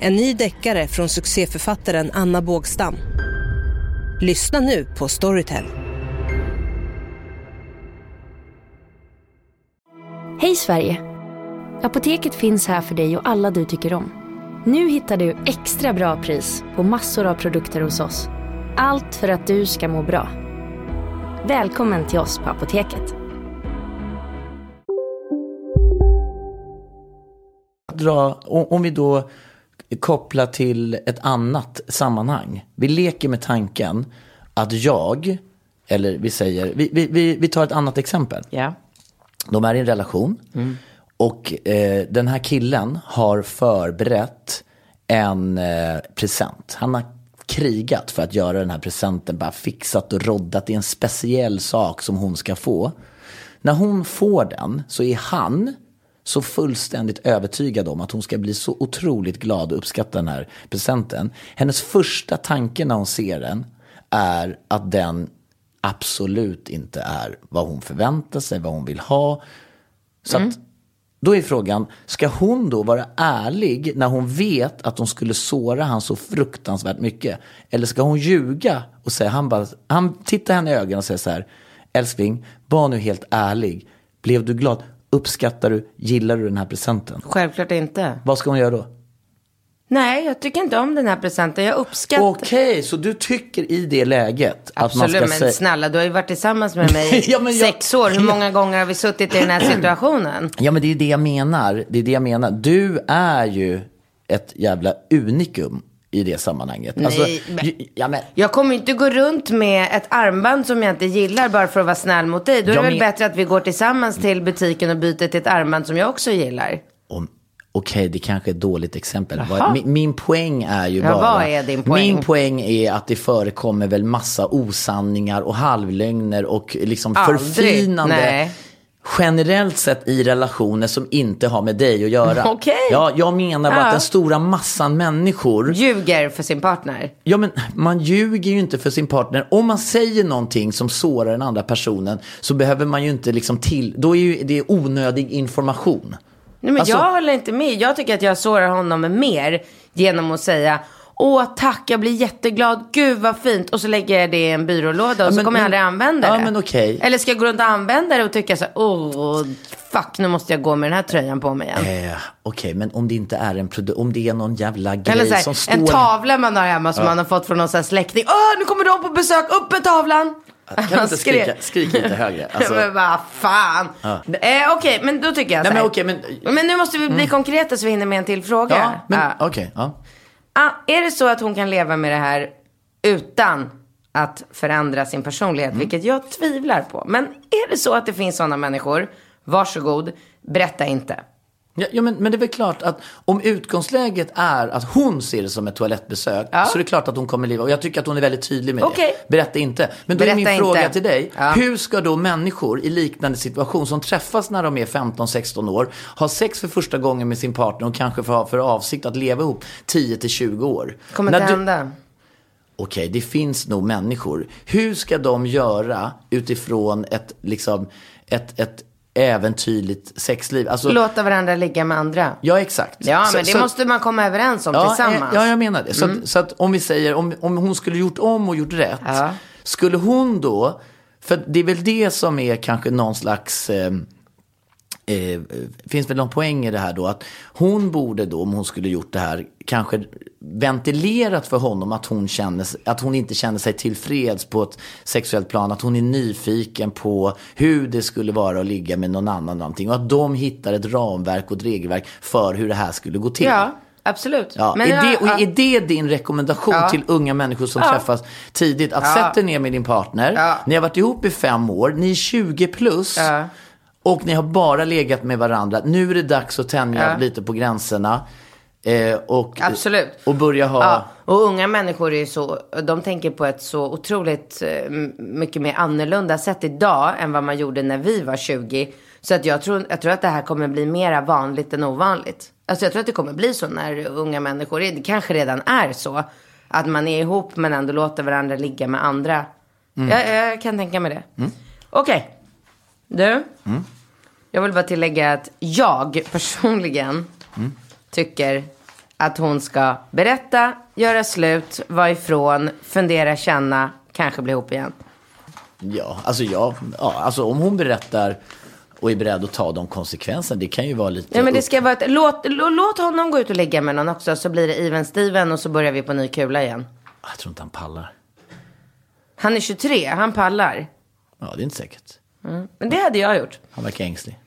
En ny deckare från succéförfattaren Anna Bågstam. Lyssna nu på Storytel. Hej Sverige! Apoteket finns här för dig och alla du tycker om. Nu hittar du extra bra pris på massor av produkter hos oss. Allt för att du ska må bra. Välkommen till oss på Apoteket. dra, om vi då kopplar till ett annat sammanhang. Vi leker med tanken att jag, eller vi säger, vi, vi, vi, tar ett annat exempel. Ja. De är i en relation. Och eh, den här killen har förberett en eh, present. Han har krigat för att göra den här presenten. Bara fixat och roddat. Det är en speciell sak som hon ska få. När hon får den så är han så fullständigt övertygad om att hon ska bli så otroligt glad och uppskatta den här presenten. Hennes första tanke när hon ser den är att den absolut inte är vad hon förväntar sig, vad hon vill ha. Så att, då är frågan, ska hon då vara ärlig när hon vet att hon skulle såra han så fruktansvärt mycket? Eller ska hon ljuga och säga, han, bara, han tittar henne i ögonen och säger så här, älskling, var nu helt ärlig. Blev du glad? Uppskattar du, gillar du den här presenten? Självklart inte. Vad ska hon göra då? Nej, jag tycker inte om den här presenten. Jag uppskattar... Okej, så du tycker i det läget att man Absolut, ska men säga... snälla, du har ju varit tillsammans med mig Ja, men jag- sex år. Hur många gånger har vi suttit i den här situationen? Ja men det är det jag menar. Det är det jag menar. Du är ju ett jävla unikum i det sammanhanget. Alltså, Nej, men- ju- ja, men, Jag kommer inte gå runt med ett armband som jag inte gillar bara för att vara snäll mot dig. Då är det väl men- bättre att vi går tillsammans till butiken och byter till ett armband som jag också gillar. om- Okej, det kanske är ett dåligt exempel. Jaha. Min, min poäng är ju Ja, bara... vad är din poäng? Min poäng är att det förekommer väl massa osanningar och halvlögner och liksom Aldrig. förfinande. Nej. Generellt sett i relationer som inte har med dig att göra. Okej. Ja, jag menar bara Ja. att den stora massan människor Ljuger för sin partner. Ja, men man ljuger ju inte för sin partner. Om man säger någonting som sårar den andra personen så behöver man ju inte liksom till... Då är ju det onödig information. Nej, men Alltså- jag håller inte med. Jag tycker att jag sårar honom mer genom att säga Åh tack, jag blir jätteglad. Gud vad fint. Och så lägger jag det i en byrålåda och Ja, så men- kommer jag aldrig använda ja, det. men okej. Eller ska jag gå runt och använda det och tycka så här, åh fuck nu måste jag gå med den här tröjan på mig igen. Eh, Okej, men om det inte är en produkt, om det är någon jävla grej Eller så som här, står... en tavla man har hemma som man har fått från någon sån här släkting. Åh, nu kommer de på besök, upp med tavlan. Kan du inte skrika, skrika lite högre? Alltså, men vad fan. Eh, Okej, men då tycker jag Nej, så här. men okej, men- Mm. men nu måste vi bli konkreta så vi hinner med en till fråga. ja, men Ja. okej. ja. Ah, är det så att hon kan leva med det här utan att förändra sin personlighet, Mm. vilket jag tvivlar på. Men är det så att det finns sådana människor, varsågod, berätta inte. Ja, ja men, men det är väl klart att om utgångsläget är att hon ser det som ett toalettbesök Ja. så är det klart att hon kommer leva. Och jag tycker att hon är väldigt tydlig med Okej. det. Berätta inte. Men då är Berätta min inte. fråga till dig. Ja. Hur ska då människor i liknande situation som träffas när de är 15-16 år ha sex för första gången med sin partner och kanske få ha för avsikt att leva ihop 10-20 år? Kommer När inte du- hända. Okej, det finns nog människor. Hur ska de göra utifrån ett, liksom, ett, ett äventyrligt sexliv? Alltså, Låta varandra ligga med andra. Ja, exakt. Ja, Så- men det så- måste man komma överens om ja, tillsammans. Mm. eh, Ja, jag menar det. Så, att, så att om vi säger, om, om hon skulle gjort om och gjort rätt. Ja. Skulle hon då, för det är väl det som är kanske någon slags, eh, eh, finns väl någon poäng i det här då. Att hon borde då, om hon skulle gjort det här, kanske ventilerat för honom att hon, känner, att hon inte känner sig tillfreds på ett sexuellt plan. Att hon är nyfiken på hur det skulle vara att ligga med någon annan. Någonting, och att de hittar ett ramverk och ett regelverk för hur det här skulle gå till. Ja, absolut. Ja, Men är, det, och är det din rekommendation Ja. till unga människor som Ja. träffas tidigt? Att Ja. sätta er ner med din partner, Ja. ni har varit ihop i fem år, ni är 20 plus Ja. och ni har bara legat med varandra. Nu är det dags att tänja Ja. lite på gränserna. Eh, och, Absolut. och börja ha... Ja, och unga människor är ju så, de tänker på ett så otroligt eh, mycket mer annorlunda sätt idag än vad man gjorde när vi var 20. Så att jag tror, jag tror att det här kommer bli mera vanligt än ovanligt. Alltså jag tror att det kommer bli så när unga människor är, det kanske redan är så. Att man är ihop men ändå låter varandra ligga med andra. Jag, jag kan tänka mig det. Okej. Du. Jag vill bara tillägga att jag personligen tycker att hon ska berätta, göra slut, vara ifrån, fundera, känna, kanske bli ihop igen. Ja, alltså, ja, ja, alltså om hon berättar och är beredd att ta de konsekvenserna, det kan ju vara lite... Ja, men det upp- ska vara ett, låt, lå- låt honom gå ut och ligga med någon också så blir det even Steven och så börjar vi på ny kula igen. Jag tror inte han pallar. Han är 23, han pallar. Ja, det är inte säkert. Men det hade jag gjort. Han verkar ängslig.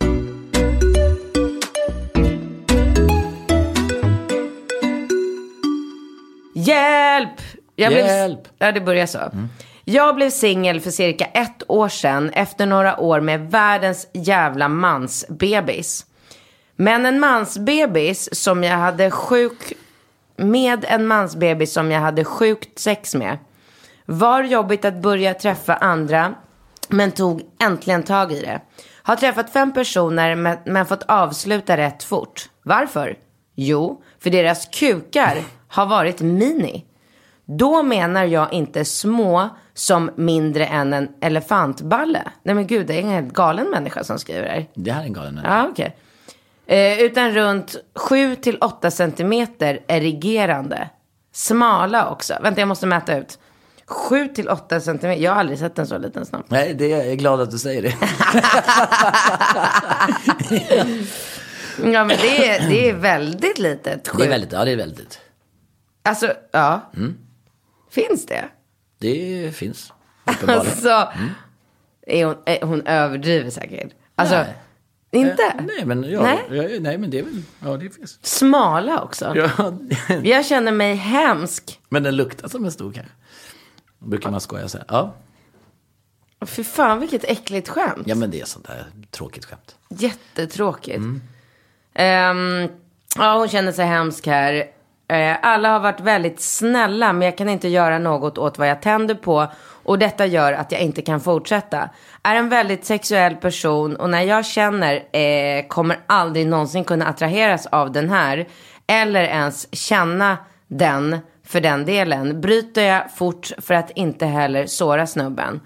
Hjälp! Jag Hjälp! Blev, ja, det börjar så. Jag blev singel för cirka ett år sedan efter några år med världens jävla mansbebis. Men en mansbebis som jag hade sjuk... Med en mansbebis som jag hade sjukt sex med. Var jobbigt att börja träffa andra, men tog äntligen tag i det. Har träffat fem personer men, men fått avsluta rätt fort. Varför? Jo, för deras kukar har varit mini. Då menar jag inte små som mindre än en elefantballe. Nej men gud, det är en helt galen människa som skriver det här. Det här är en galen människa. Ja, okej. Eh, utan runt 7 till 8 centimeter erigerande. Smala också. Vänta, jag måste mäta ut. 7 till 8 centimeter. Jag har aldrig sett en så liten snopp. Nej, det är, jag är glad att du säger det. Ja, men det är, det är väldigt litet. Sju. Det är väldigt, ja det är väldigt. Alltså, ja. Finns det? Det finns. Alltså, är hon, är hon överdriver säkert. Alltså, Nej. inte? Eh, Nej, men, ja, Nej. nej. nej, men det är väl, ja det finns. Smala också. Ja. Jag känner mig hemsk. men den luktar som en stor kanske. Brukar man skoja säga. Ja. Fy fan, vilket äckligt skämt. ja, men det är sånt där tråkigt skämt. Jättetråkigt. Ehm, ja, hon känner sig hemsk här. Eh, alla har varit väldigt snälla, men jag kan inte göra något åt vad jag tänder på. Och detta gör att jag inte kan fortsätta. Är en väldigt sexuell person och när jag känner eh, kommer aldrig någonsin kunna attraheras av den här. Eller ens känna den för den delen. Bryter jag fort för att inte heller såra snubben.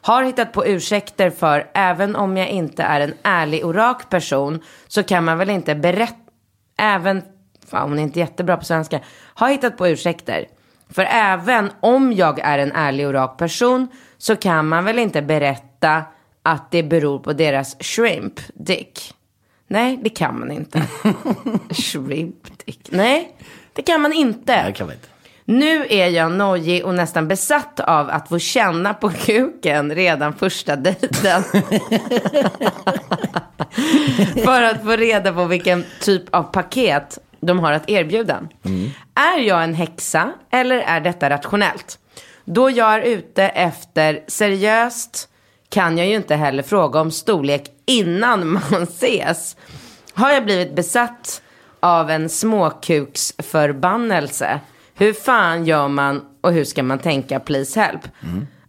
Har hittat på ursäkter för, även om jag inte är en ärlig och rak person, så kan man väl inte berätta, även, fan hon är inte jättebra på svenska, har hittat på ursäkter. För även om jag är en ärlig och rak person, så kan man väl inte berätta att det beror på deras shrimp dick. Nej, det kan man inte. shrimp dick. Nej, det kan man inte. Det kan man inte. Nu är jag nojig och nästan besatt av att få känna på kuken redan första dejten. För att få reda på vilken typ av paket de har att erbjuda. Är jag en häxa eller är detta rationellt? Då jag är ute efter seriöst kan jag ju inte heller fråga om storlek innan man ses. Har jag blivit besatt av en småkuksförbannelse? Hur fan gör man och hur ska man tänka please help?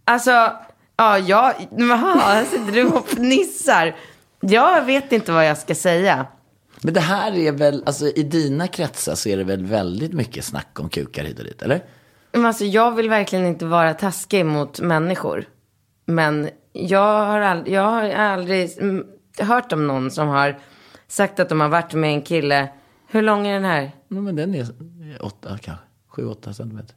Alltså, ja, jag, jaha, sitter du och fnissar. Jag vet inte vad jag ska säga. Men det här är väl, alltså i dina kretsar så är det väl väldigt mycket snack om kukar hit och dit, eller? Men alltså, jag vill verkligen inte vara taskig mot människor. Men jag har, ald- jag har aldrig hört om någon som har sagt att de har varit med en kille. Hur lång är den här? Ja, men den är åtta kanske, sju, åtta centimeter.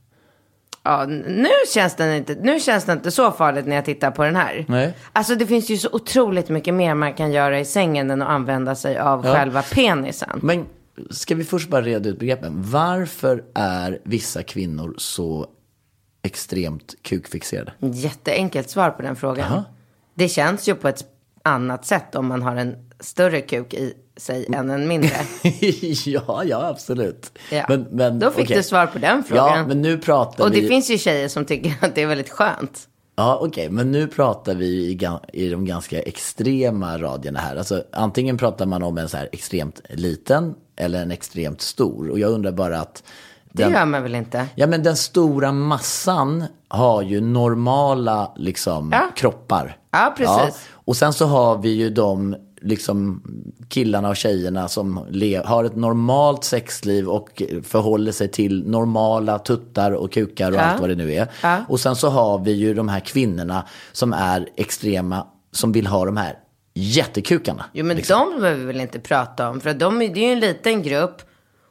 Ja, nu känns, den inte, nu känns det inte så farligt när jag tittar på den här. Nej. Alltså det finns ju så otroligt mycket mer man kan göra i sängen än att använda sig av Ja. själva penisen. Men ska vi först bara reda ut begreppen? Varför är vissa kvinnor så extremt kukfixerade? Jätteenkelt svar på den frågan. Jaha. Det känns ju på ett annat sätt om man har en större kuk i sig än en mindre. ja, ja, absolut. Ja. Men, men, Då fick okej. du svar på den frågan. Ja, men nu pratar Och det vi... finns ju tjejer som tycker att det är väldigt skönt. Ja, okej, men nu pratar vi i, i de ganska extrema radierna här. Alltså, antingen pratar man om en så här extremt liten eller en extremt stor. Och jag undrar bara att... Det den- gör man väl inte? Ja, men den stora massan har ju normala liksom, Ja. kroppar. Ja, precis. Och sen så har vi ju de liksom, killarna och tjejerna som har ett normalt sexliv och förhåller sig till normala tuttar och kukar och Ja. allt vad det nu är. Ja. Och sen så har vi ju de här kvinnorna som är extrema, som vill ha de här jättekukarna. Jo, men liksom. de behöver vi väl inte prata om. För att de, det är ju en liten grupp.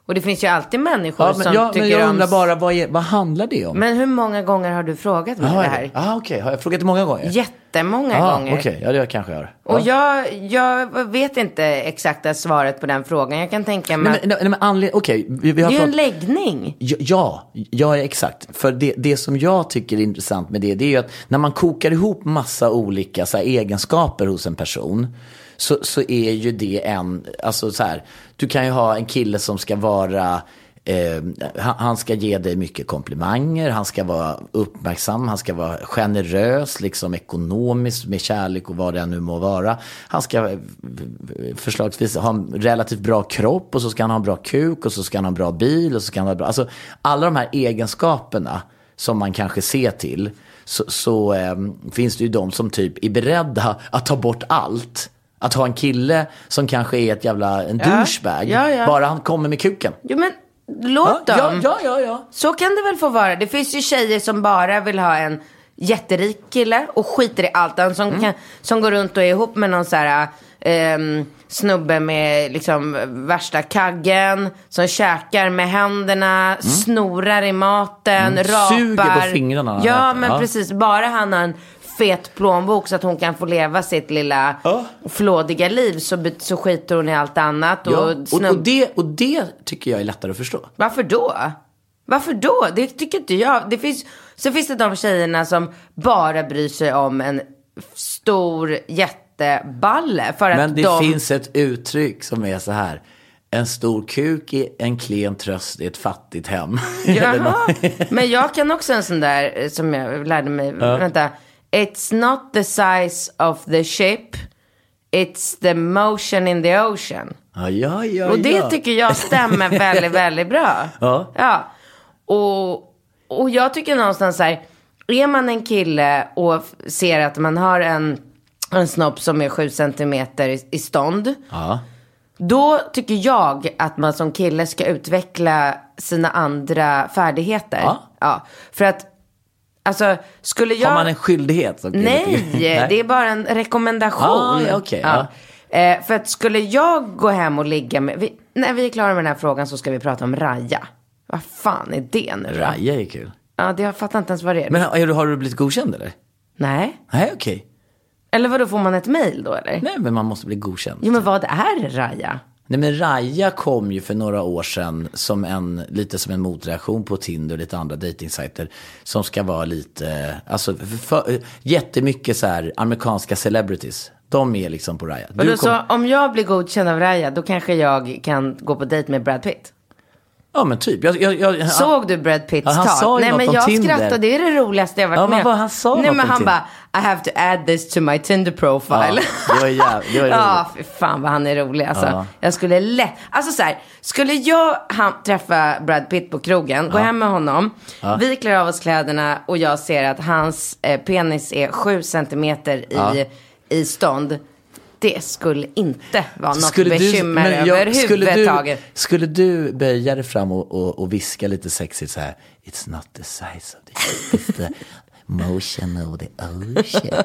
Och det finns ju alltid människor Ja, som men, ja, tycker men jag om... undrar bara, vad, är, vad handlar det om? Men hur många gånger har du frågat mig Jaha, det här? Ah, okej. Har jag frågat det många gånger? Jättemånga ah, gånger. Okej, ja det kanske jag. Och ja. jag, jag vet inte exakta svaret på den frågan. Jag kan tänka mig Nej, att men, nej, men anled... okej. vi, vi har det är ju en läggning. Ja, ja, ja, exakt. För det, det som jag tycker är intressant med det, det är ju att när man kokar ihop massa olika så här, egenskaper hos en person, så, så är ju det en, alltså så här, du kan ju ha en kille som ska vara Eh, han, ska ge dig mycket komplimanger, han ska vara uppmärksam, han ska vara generös, liksom ekonomiskt med kärlek och vad det nu må vara. Han ska eh, förslagsvis ha en relativt bra kropp och så ska han ha en bra kuk och så ska han ha en bra bil och så ska han ha bra... Alltså alla de här egenskaperna som man kanske ser till så, så eh, finns det ju de som typ är beredda att ta bort allt. Att ha en kille som kanske är ett jävla en Ja. douchebag, Ja, ja. bara han kommer med kuken. Jo men låt Ja, dem. ja, ja, ja. Så kan det väl få vara. Det finns ju tjejer som bara vill ha en jätterik kille och skiter i allt. En som, kan, som går runt och är ihop med någon så här ehm, snubbe med liksom värsta kaggen. Som käkar med händerna, snorar i maten, Mm, rapar. suger på fingrarna Ja men Ja. precis. Bara han har en fet plånbok så att hon kan få leva sitt lilla flådiga liv så, så skiter hon i allt annat. Och, Ja, och, och, det, och det tycker jag är lättare att förstå. varför då? Varför då? Det tycker inte jag. Det finns, så finns det de tjejerna som bara bryr sig om en stor jätteballe. För Men att det de... finns ett uttryck som är så här. En stor kuk är en klen tröst i ett fattigt hem. Jaha, men jag kan också en sån där som jag lärde mig. Vänta. It's not the size of the ship. It's the motion in the ocean. Ja, ja, ja. Och det ja. tycker jag stämmer väldigt, väldigt bra. Ja. ja. Och, och jag tycker någonstans så här, är man en kille och ser att man har en, en snopp som är sju centimeter i, i stånd. Ja. Då tycker jag att man som kille ska utveckla sina andra färdigheter. Ja. För att, alltså, skulle jag... Har man en skyldighet? kille, Nej, tycker- det är bara en rekommendation. Ah, ja, okej, Eh, för att skulle jag gå hem och ligga med, vi, när vi är klara med den här frågan så ska vi prata om Raja. Vad fan är det nu då? Raja är kul. Ja, det, jag fattar inte ens vad det är. Men har, har du blivit godkänd eller? Nej. Nej, okej. Eller vad då får man ett mail då eller? Nej, men man måste bli godkänd. Jo men vad är Raja? Nej men Raja kom ju för några år sedan som en, lite som en motreaktion på Tinder och lite andra dejtingsajter. Som ska vara lite, alltså för, jättemycket så här amerikanska celebrities. De är liksom på Raja. Du kom, Så om jag blir godkänd av Raja då kanske jag kan gå på dejt med Brad Pitt? ja men typ. Jag, jag, jag, Såg du Brad Pitts Ja, han tal? Nej men jag Tinder. skrattade, det är det roligaste jag varit Ja, med om. han sa Nej men han bara, I have to add this to my Tinder profile. Ja, det var jävligt- Ja, fy fan vad han är rolig alltså. Ja. Jag skulle lätt, alltså så här, skulle jag han, träffa Brad Pitt på krogen, gå hem med honom, vi klär av oss kläderna och jag ser att hans eh, penis är sju centimeter i, Ja. i stånd. Det skulle inte vara något Skulle du- bekymmer men jag- skulle du- överhuvudtaget. Skulle du böja dig fram och, och, och viska lite sexigt så här. It's not the size of the it's the motion of the ocean.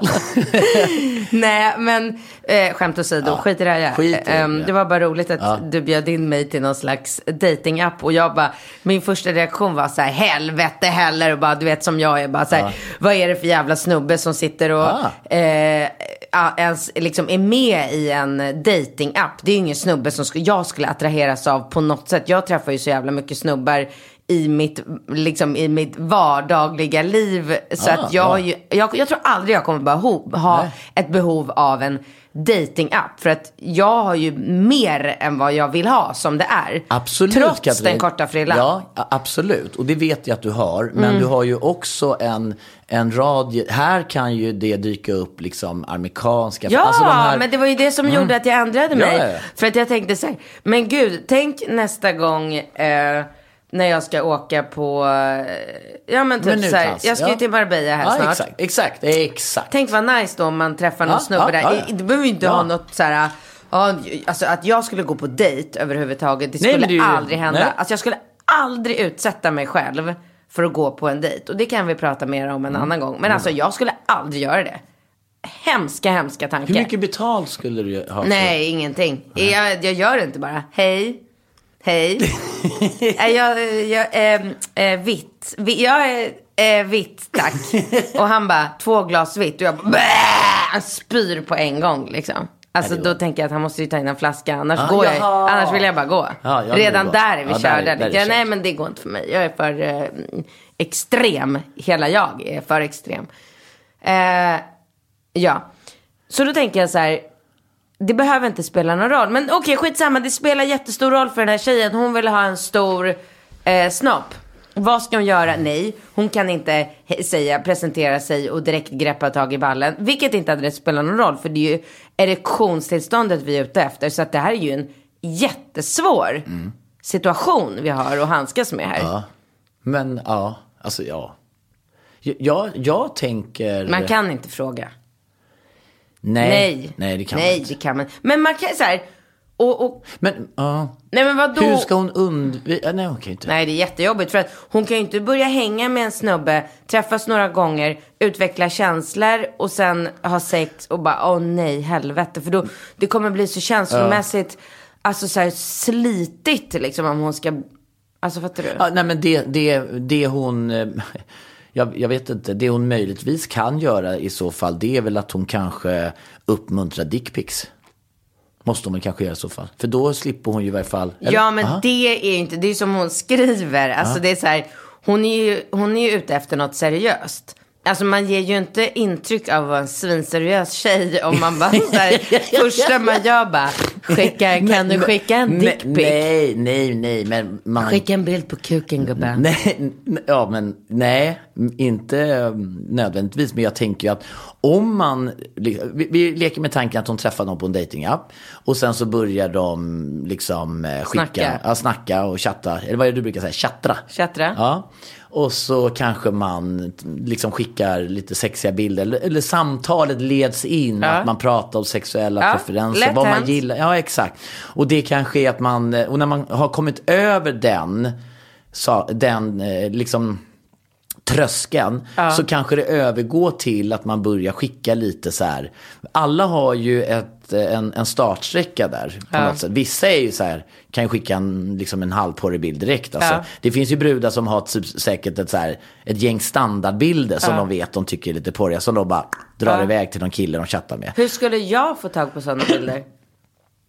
Nej, men eh, skämt åsido, skit i det här. skit i det, ja. det var bara roligt att du bjöd in mig till någon slags datingapp och jag bara, min första reaktion var så här, helvete heller och bara, du vet som jag är, bara så här, vad är det för jävla snubbe som sitter och Ah. eh, ja, ens liksom är med i en datingapp. Det är ju ingen snubbe som jag skulle attraheras av på något sätt. Jag träffar ju så jävla mycket snubbar i mitt, liksom, i mitt vardagliga liv. Så Ah, att jag, har ju, jag, jag tror aldrig jag kommer behov, ha Nej. ett behov av en datingapp. För att jag har ju mer än vad jag vill ha som det är. Absolut Trots Katrin. den korta frillan. Ja, absolut. Och det vet jag att du har. Men Mm. du har ju också en, en rad, här kan ju det dyka upp liksom amerikanska. Ja, alltså de här- men det var ju det som gjorde att jag ändrade mig. Ja, ja, ja. För att jag tänkte så här, men gud, tänk nästa gång eh, när jag ska åka på, eh, ja men typ Men så här, jag ska ja. ju till Marbella här ja, snart. exakt, exakt, exakt. Tänk vad nice då om man träffar någon Ja, snubbe ja, där. ja, ja. Det behöver ju inte Ja. ha något så här, ja, alltså att jag skulle gå på dejt överhuvudtaget. Det Nej, skulle men det aldrig hända. nej. Alltså jag skulle aldrig utsätta mig själv för att gå på en dejt. Och det kan vi prata mer om en Mm. annan gång. Men alltså jag skulle aldrig göra det. Hemska, hemska tankar. Hur mycket betalt skulle du ha? för- Nej, ingenting. Jag, jag gör det inte bara. Hej. Hej. Eh, jag, jag, eh, eh, vitt. Vi, jag är eh, vitt, tack. och han bara, två glas vitt. Och jag bara! Han spyr på en gång liksom. Alltså då tänker jag att han måste ju ta in en flaska, annars Ah, går jag jaha. Annars vill jag bara gå. Ja, jag Redan där är vi Ja, där körda. är- där är Tänker jag, kört. Nej men det går inte för mig. Jag är för eh, extrem. Hela jag är för extrem. Eh, ja. Så då tänker jag så här. Det behöver inte spela någon roll. Men okej, skitsamma. Det spelar jättestor roll för den här tjejen. Hon vill ha en stor eh, snopp. Vad ska hon göra? Nej, hon kan inte säga, presentera sig och direkt greppa tag i ballen. Vilket inte hade spelat någon roll. För det är ju erektionstillståndet vi är ute efter. Så att det här är ju en jättesvår situation vi har att handskas med här. Ja. Men ja, alltså ja. Jag, jag tänker... Man kan inte fråga. Nej. Nej. Nej, det kan Nej, man inte. det kan man. Men man kan så här. Och, och, Men, ja. nej men vadå? Hur ska hon undvika... Nej, hon kan inte. Nej, det är jättejobbigt. För att hon kan ju inte börja hänga med en snubbe, träffas några gånger, utveckla känslor och sen ha sex och bara, åh nej, helvete. För då, det kommer bli så känslomässigt, alltså så här slitigt liksom om hon ska, alltså fattar du? Ja, nej, men det, det, det hon... Jag, jag vet inte, det hon möjligtvis kan göra i så fall, det är väl att hon kanske uppmuntrar dickpics. Måste hon väl kanske göra i så fall. För då slipper hon ju i varje fall... eller? Ja, men Aha. det är ju inte, det är som hon skriver. Alltså det är så här, hon är ju, hon är ju ute efter något seriöst. Alltså man ger ju inte intryck av att vara en svinseriös tjej om man bara så här, första man gör bara, skicka, kan du skicka en dickpic? Nej, nej, nej, men man... Skicka en bild på kuken gubben. Nej, ja men nej, inte eh, nödvändigtvis. Men jag tänker ju att om man, vi, vi leker med tanken att hon träffar någon på en datingapp och sen så börjar de liksom eh, skicka, Snacka. Ja, snacka och chatta, eller vad är det du brukar säga, chattra? Chattra. Ja. Och så kanske man liksom skickar lite sexiga bilder. Eller, eller samtalet leds in. Ja. Att man pratar om sexuella Ja, preferenser. Vad man gillar. Ja, exakt. Och det kanske är att man, och när man har kommit över den, så, den eh, liksom tröskeln så kanske det övergår till att man börjar skicka lite så här. Alla har ju ett, en, en startsträcka där på något sätt. Vissa är ju så här, kan ju skicka en, liksom en halvporrig bild direkt. Alltså. Ja. Det finns ju brudar som har typ, säkert ett, så här, ett gäng standardbilder som de vet de tycker är lite porriga. Som de bara drar iväg till någon kille de chattar med. Hur skulle jag få tag på sådana bilder?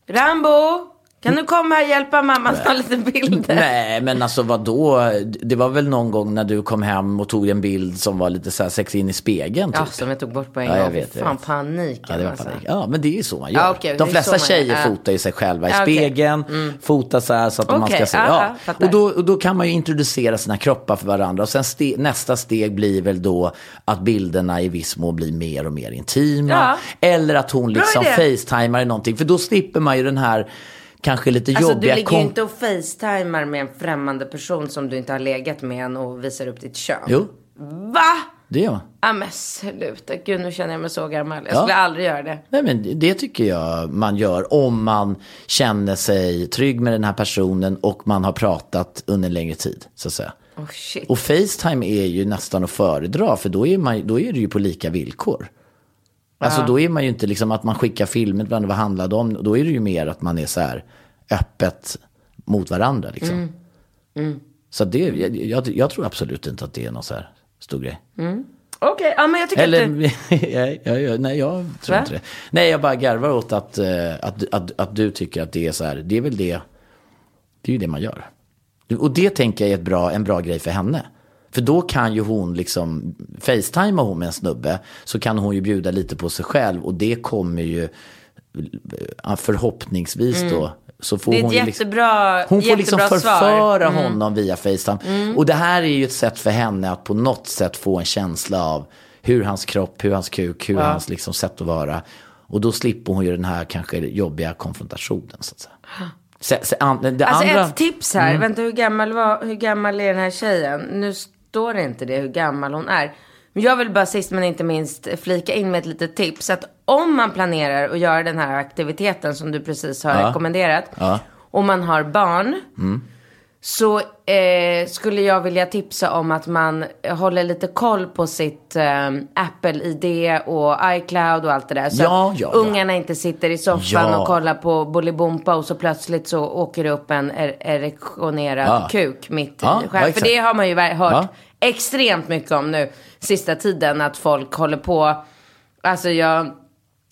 Rambo, kan du komma och hjälpa mamma att ta lite bilder? Nej, men alltså vadå? Det var väl någon gång när du kom hem och tog en bild som var lite så här sexig in i spegeln. Typ. Ja, som jag tog bort på en Ja, jag gång. vet, jag Fan, vet. paniken Ja, det var alltså. panik. Ja, men det är ju så man gör. Ja, det de flesta man gör. tjejer fotar ju sig själva i Ja, okej. spegeln. Fotar så här så att man Okej, ska se. ja, Ja. och, då, och då kan man ju introducera sina kroppar för varandra. Och sen ste, nästa steg blir väl då att bilderna i viss mån blir mer och mer intima. Eller att hon liksom facetimar i någonting. För då slipper man ju den här kanske lite Alltså du jobbiga... ligger ju inte och facetimar med en främmande person som du inte har legat med än och visar upp ditt kön. Jo, Va? det gör man. Ja men sluta, gud nu känner jag mig så gammal. Jag Ja. skulle aldrig göra det. Nej, men det tycker jag man gör om man känner sig trygg med den här personen och man har pratat under en längre tid. Så att säga. Oh. Och Facetime är ju nästan att föredra för då är, man, då är det ju på lika villkor. Alltså då är man ju inte liksom att man skickar filmer varandra, vad handlar det om? Då är det ju mer att man är så här öppet mot varandra liksom. Så det, jag, jag, jag tror absolut inte att det är någon så här stor grej. Okej, ja men jag tycker att Eller, du... jag, jag, jag, nej jag tror Va? inte det. Nej jag bara garvar åt att, eh, att, att, att du tycker att det är så här, det är väl det, det är ju det man gör. Och det tänker jag är ett bra, en bra grej för henne. För då kan ju hon liksom, facetimea hon med en snubbe, så kan hon ju bjuda lite på sig själv och det kommer ju eh, förhoppningsvis då, så får Det är ett hon liksom, jättebra, hon får liksom förföra svar. honom via Facetime. Och det här är ju ett sätt för henne att på något sätt få en känsla av hur hans kropp, hur hans kuk, hur hans liksom sätt att vara. Och då slipper hon ju den här kanske jobbiga konfrontationen så att säga. Se, se, an, Alltså andra, ett tips här. Vänta, hur gammal, var, hur gammal är den här tjejen? Nu står det inte det hur gammal hon är. Men jag vill bara sist men inte minst flika in med ett litet tips. Att om man planerar att göra den här aktiviteten som du precis har Ja. rekommenderat. Ja. Och man har barn. Så eh, skulle jag vilja tipsa om att man håller lite koll på sitt eh, Apple-ID och iCloud och allt det där. Så Ja, ja, ja. ungarna inte sitter i soffan och kollar på Bolibompa och så plötsligt så åker det upp en er- erektionerad kuk mitt i skärmen. För det har man ju hört extremt mycket om nu sista tiden. Att folk håller på, alltså jag,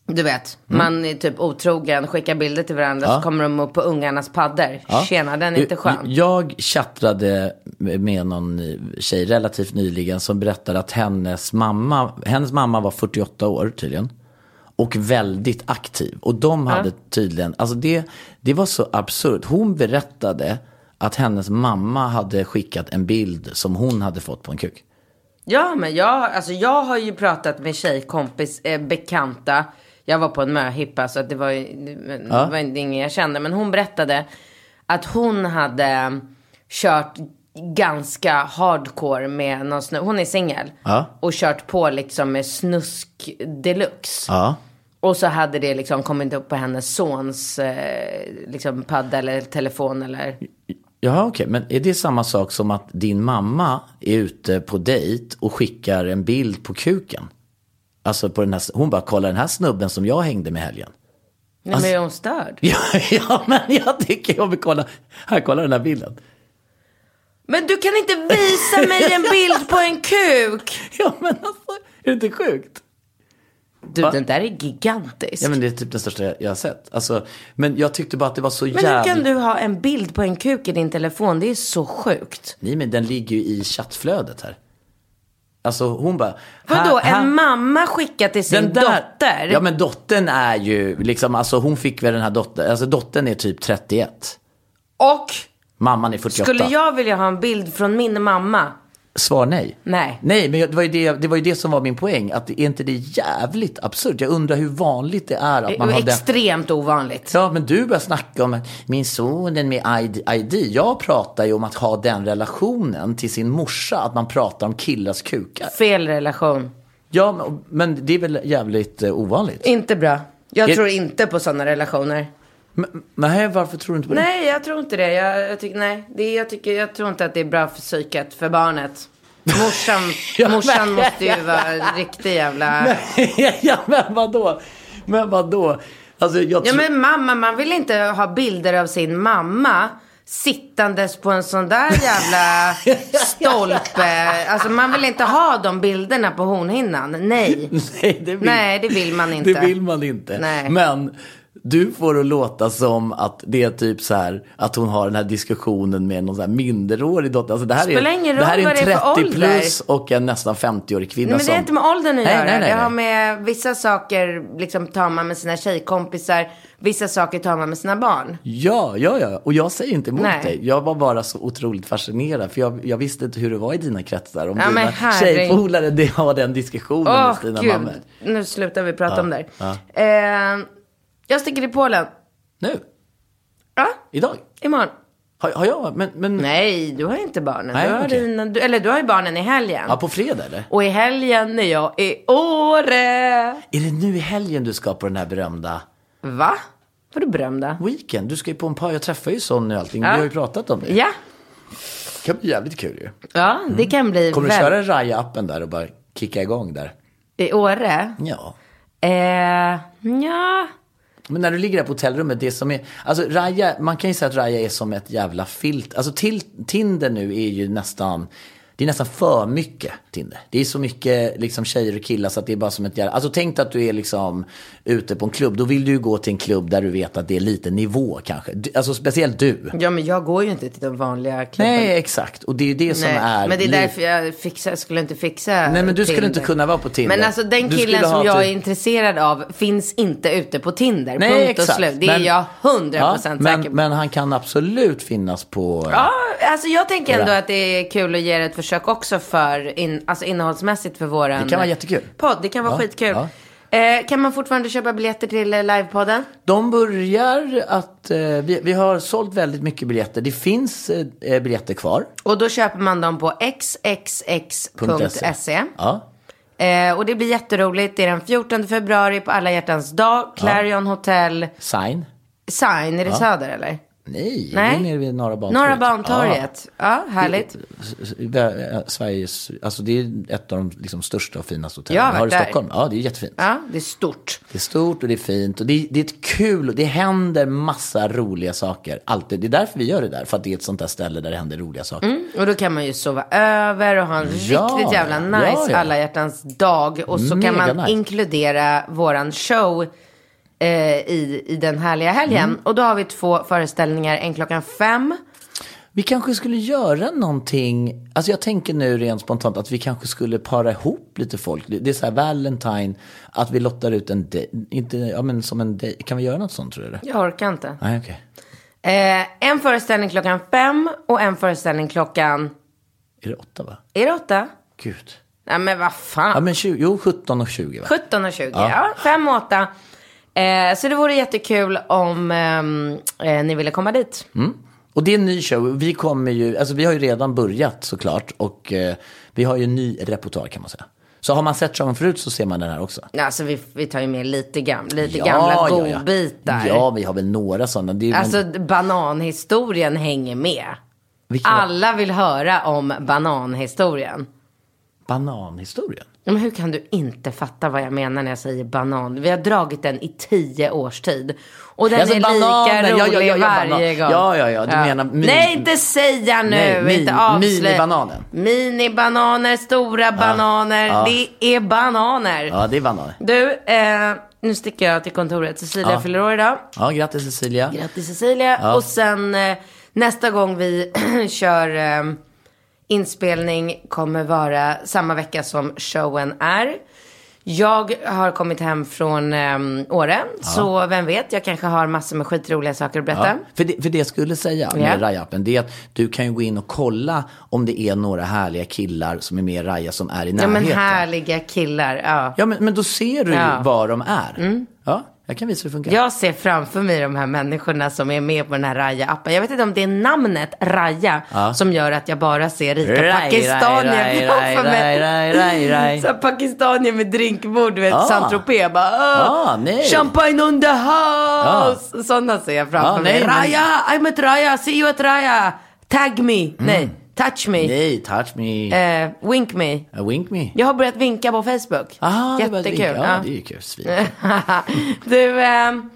du vet, man är typ otrogen, skickar bilder till varandra Mm. Ja. så kommer de upp på ungarnas paddor. Ja. Tjena, den är inte skön. Jag chattrade med någon tjej relativt nyligen som berättade att hennes mamma, hennes mamma var 48 år tydligen. Och väldigt aktiv. Och de hade tydligen, alltså det, det var så absurt. Hon berättade att hennes mamma hade skickat en bild som hon hade fått på en kuk. Ja, men jag, alltså jag har ju pratat med tjejkompis, eh, bekanta. Jag var på en möhippa så att det var det Ja. var ingen jag kände. Men hon berättade att hon hade kört ganska hardcore med någon snö. Hon är singel. Ja. Och kört på liksom med snusk deluxe. Ja. Och så hade det liksom kommit upp på hennes sons eh, liksom padda eller telefon eller. Ja, okej. Men är det samma sak som att din mamma är ute på dejt och skickar en bild på kuken? Alltså på den här, hon bara, kolla den här snubben som jag hängde med helgen. Nej, Alltså- men är hon störd? Ja, ja, men jag tycker jag vill kolla. Här, kolla den här bilden. Men du kan inte visa mig en bild på en kuk! Ja, men alltså, är det inte sjukt? Du, Va? den där är gigantisk. Ja, men det är typ den största jag har sett. Alltså, men jag tyckte bara att det var så Men hur kan du ha en bild på en kuk i din telefon? Det är så sjukt. Nej, men den ligger ju i chattflödet här. Alltså hon bara. Vadå, en mamma skickar till sin där- dotter? Ja men dottern är ju liksom, alltså hon fick väl den här dottern, alltså dottern är typ 31. Och Mamman är 48. skulle jag vilja ha en bild från min mamma? Svar nej. Nej. Nej, men det var, ju det, det var ju det som var min poäng. Att är inte det jävligt absurt? Jag undrar hur vanligt det är att man har extremt ovanligt. Ja, men du börjar snacka om min son den med ID, ID. Jag pratar ju om att ha den relationen till sin morsa. Att man pratar om killars kukar. Fel relation. Ja, men, men det är väl jävligt eh, ovanligt? Inte bra. Jag Är- tror inte på sådana relationer. Men, nej, varför tror du inte på det? Nej, jag tror inte det. Jag, jag, tycker, nej, det jag, tycker, jag tror inte att det är bra för psyket, för barnet. Morsan, Ja, morsan men- måste ju vara en riktig jävla... ja, men vadå? Men vadå? Alltså, jag Ja men mamma, man vill inte ha bilder av sin mamma sittandes på en sån där jävla stolpe. Alltså man vill inte ha de bilderna på hornhinnan. Nej. Nej, det vill... Nej, det vill man inte. Det vill man inte. Nej. Men du får det låta som att det är typ så här att hon har den här diskussionen med någon så här minderårig dotter. Alltså det här Spelar är, det här är en vad det är för 30 ålder. plus och en nästan 50-årig kvinna Nej, men det har inte med åldern att Nej, göra. nej, nej, det har med vissa saker, liksom tar man med sina tjejkompisar. Vissa saker tar man med sina barn. Ja, ja, ja. Och jag säger inte emot Nej. dig. Jag var bara så otroligt fascinerad. För jag, jag visste inte hur det var i dina kretsar. Om Ja, dina herregud. tjejpolare det har den diskussionen Åh med sina gud, mammor. nu slutar vi prata Ja, om det ja. Eh, jag sticker till Polen. Nu? Ja, Idag? imorgon. Har, har jag? Men, men... Nej, du har inte barnen. Nej, du har okej. dina, du, eller du har ju barnen i helgen. Ja, på fredag eller? Och i helgen är jag i Åre. Är det nu i helgen du ska på den här berömda Va? Vadå berömda? weekend? Du ska ju på en par, jag träffar ju Sonny och allting. Ja. Vi har ju pratat om det. Ja, Det kan bli jävligt kul ju. ja det kan bli Kommer du väl- köra Raya-appen där och bara kicka igång där? I Åre? Ja. Eh, ja. Men när du ligger där på hotellrummet, det som är, alltså Raya, man kan ju säga att Raya är som ett jävla filt. Alltså till, Tinder nu är ju nästan, det är nästan för mycket Tinder. Det är så mycket liksom tjejer och killar så att det är bara som ett jävla, alltså tänk att du är liksom ute på en klubb, då vill du ju gå till en klubb där du vet att det är lite nivå kanske. Alltså speciellt du. ja, men jag går ju inte till de vanliga klubbarna. Nej, exakt. Och det är ju det som Nej, är... men det är därför jag fixar, skulle inte fixa Nej, men du skulle Tinder. inte kunna vara på Tinder. Men alltså den killen som jag typ- är intresserad av finns inte ute på Tinder. Nej, Punkt exakt. och slut. Det är Men- jag hundra procent säker på. men han kan absolut finnas på... Ja, alltså jag tänker ändå att det är kul att ge det ett försök också för in, alltså innehållsmässigt för våran Det kan vara jättekul. podd. Det kan vara Ja, skitkul. ja. Eh, kan man fortfarande köpa biljetter till eh, livepodden? De börjar att... Eh, vi, vi har sålt väldigt mycket biljetter. Det finns eh, biljetter kvar. Och då köper man dem på xxx.se. Ja. Och det blir jätteroligt. Det är den 14 februari på alla hjärtans dag. Clarion Hotel. Sign. Sign, är det Söder eller? Nej, Nej. det är nere vid Norra Bantorget. Norra Bantorget. Ja, härligt. Ja. Sveriges, alltså det är ett av de liksom största och finaste hotellen vi har i. Stockholm. Ja, det är jättefint. Ja, det är stort. Det är stort och det är fint och det är, det är ett kul och det händer massa roliga saker. Alltid. Det är därför vi gör det där, för att det är ett sånt där ställe där det händer roliga saker. Mm, och då kan man ju sova över och ha en Ja, riktigt jävla nice ja, ja. alla hjärtans dag. Och så kan Mega man nice. inkludera våran show eh, i, i den härliga helgen. Mm. Och då har vi två föreställningar, en klockan fem. Vi kanske skulle göra någonting, alltså jag tänker nu rent spontant att vi kanske skulle para ihop lite folk. Det är så här Valentine, att vi lottar ut en dej, inte, ja men som en dej. Kan vi göra något sånt tror du? Jag orkar inte. Nej, okej. Eh, en föreställning klockan fem och en föreställning klockan, Är det åtta va? är det åtta? Gud. Nej men vad fan. Ja men 20, jo 17 och 20 va? 17 och 20, ja. 5 och 8. Eh, så det vore jättekul om ehm, eh, ni ville komma dit. Och det är en ny show. Vi kommer ju, alltså vi har ju redan börjat såklart. Och eh, vi har ju en ny repertoar kan man säga. Så har man sett showen förut så ser man den här också. Alltså vi, vi tar ju med lite, gam, lite gamla godbitar. Ja, vi har väl några sådana. Det är, Alltså men, bananhistorien hänger med. vilka, Alla vill höra om bananhistorien. Bananhistorien. Men hur kan du inte fatta vad jag menar när jag säger banan? Vi har dragit den i tio års tid. Och den Alltså, är bananen, lika rolig ja, ja, ja, varje gång. Ja, ja, ja, du menar min- Nej, inte säga nu. Nej, min- inte avslöja. minibananen. Minibananer, stora bananer. Det är bananer. Ja, det är bananer. Du, eh, nu sticker jag till kontoret. Cecilia fyller år idag. Ja, grattis Cecilia. Grattis Cecilia. Och sen eh, nästa gång vi kör eh, inspelning kommer vara samma vecka som showen är. Jag har kommit hem från eh, Åre, så vem vet, jag kanske har massor med skitroliga saker att berätta. Ja, för, det, för det jag skulle säga med Ja. Raja-appen, det är att du kan ju gå in och kolla om det är några härliga killar som är med i Raja som är i Ja, närheten. men härliga killar. Ja. Ja, men, men då ser du ju Ja. Mm. var de är. Ja, jag kan visa hur det funkar. Jag ser framför mig de här människorna som är med på den här Raja-appen. Jag vet inte om det är namnet Raja som gör att jag bara ser rika Raj, pakistanier framför mig. raj, raj, raj. Så pakistanier med drinkbord, du vet, Ah. Saint-Tropez. Bara, Ah, "Åh, nej. Champagne on the house! Sådana ser jag framför Ah, mig. nej, Raja, I'm at Raja, see you at Raja. Tag me, nej, touch me, Nej, touch me. eh, wink me. Uh, wink me. Jag har börjat vinka på Facebook. Ah, ett Jättekul. vink. Ja, ja. det är ju kul. Svin. du, ehm,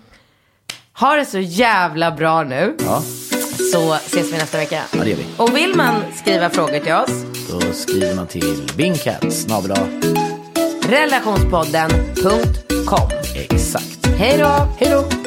ha det så jävla bra nu. Ja, Så ses vi nästa vecka. ja, det gör vi. Och vill man skriva frågor till oss, Då skriver man till snabel relationspodden.com. Exakt. Hej då! Hej då!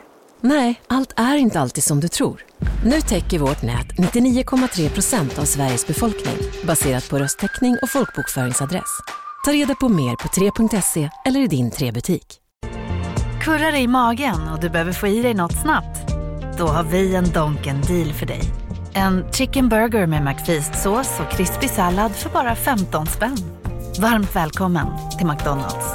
Nej, allt är inte alltid som du tror. Nu täcker vårt nät 99,3 procent av Sveriges befolkning baserat på röstteckning och folkbokföringsadress. Ta reda på mer på 3.se eller i din 3-butik. Kurrar i magen och du behöver få i dig något snabbt? Då har vi en Donken deal för dig. En chicken burger med McFeast-sås och krispig sallad för bara 15 spänn. Varmt välkommen till McDonalds.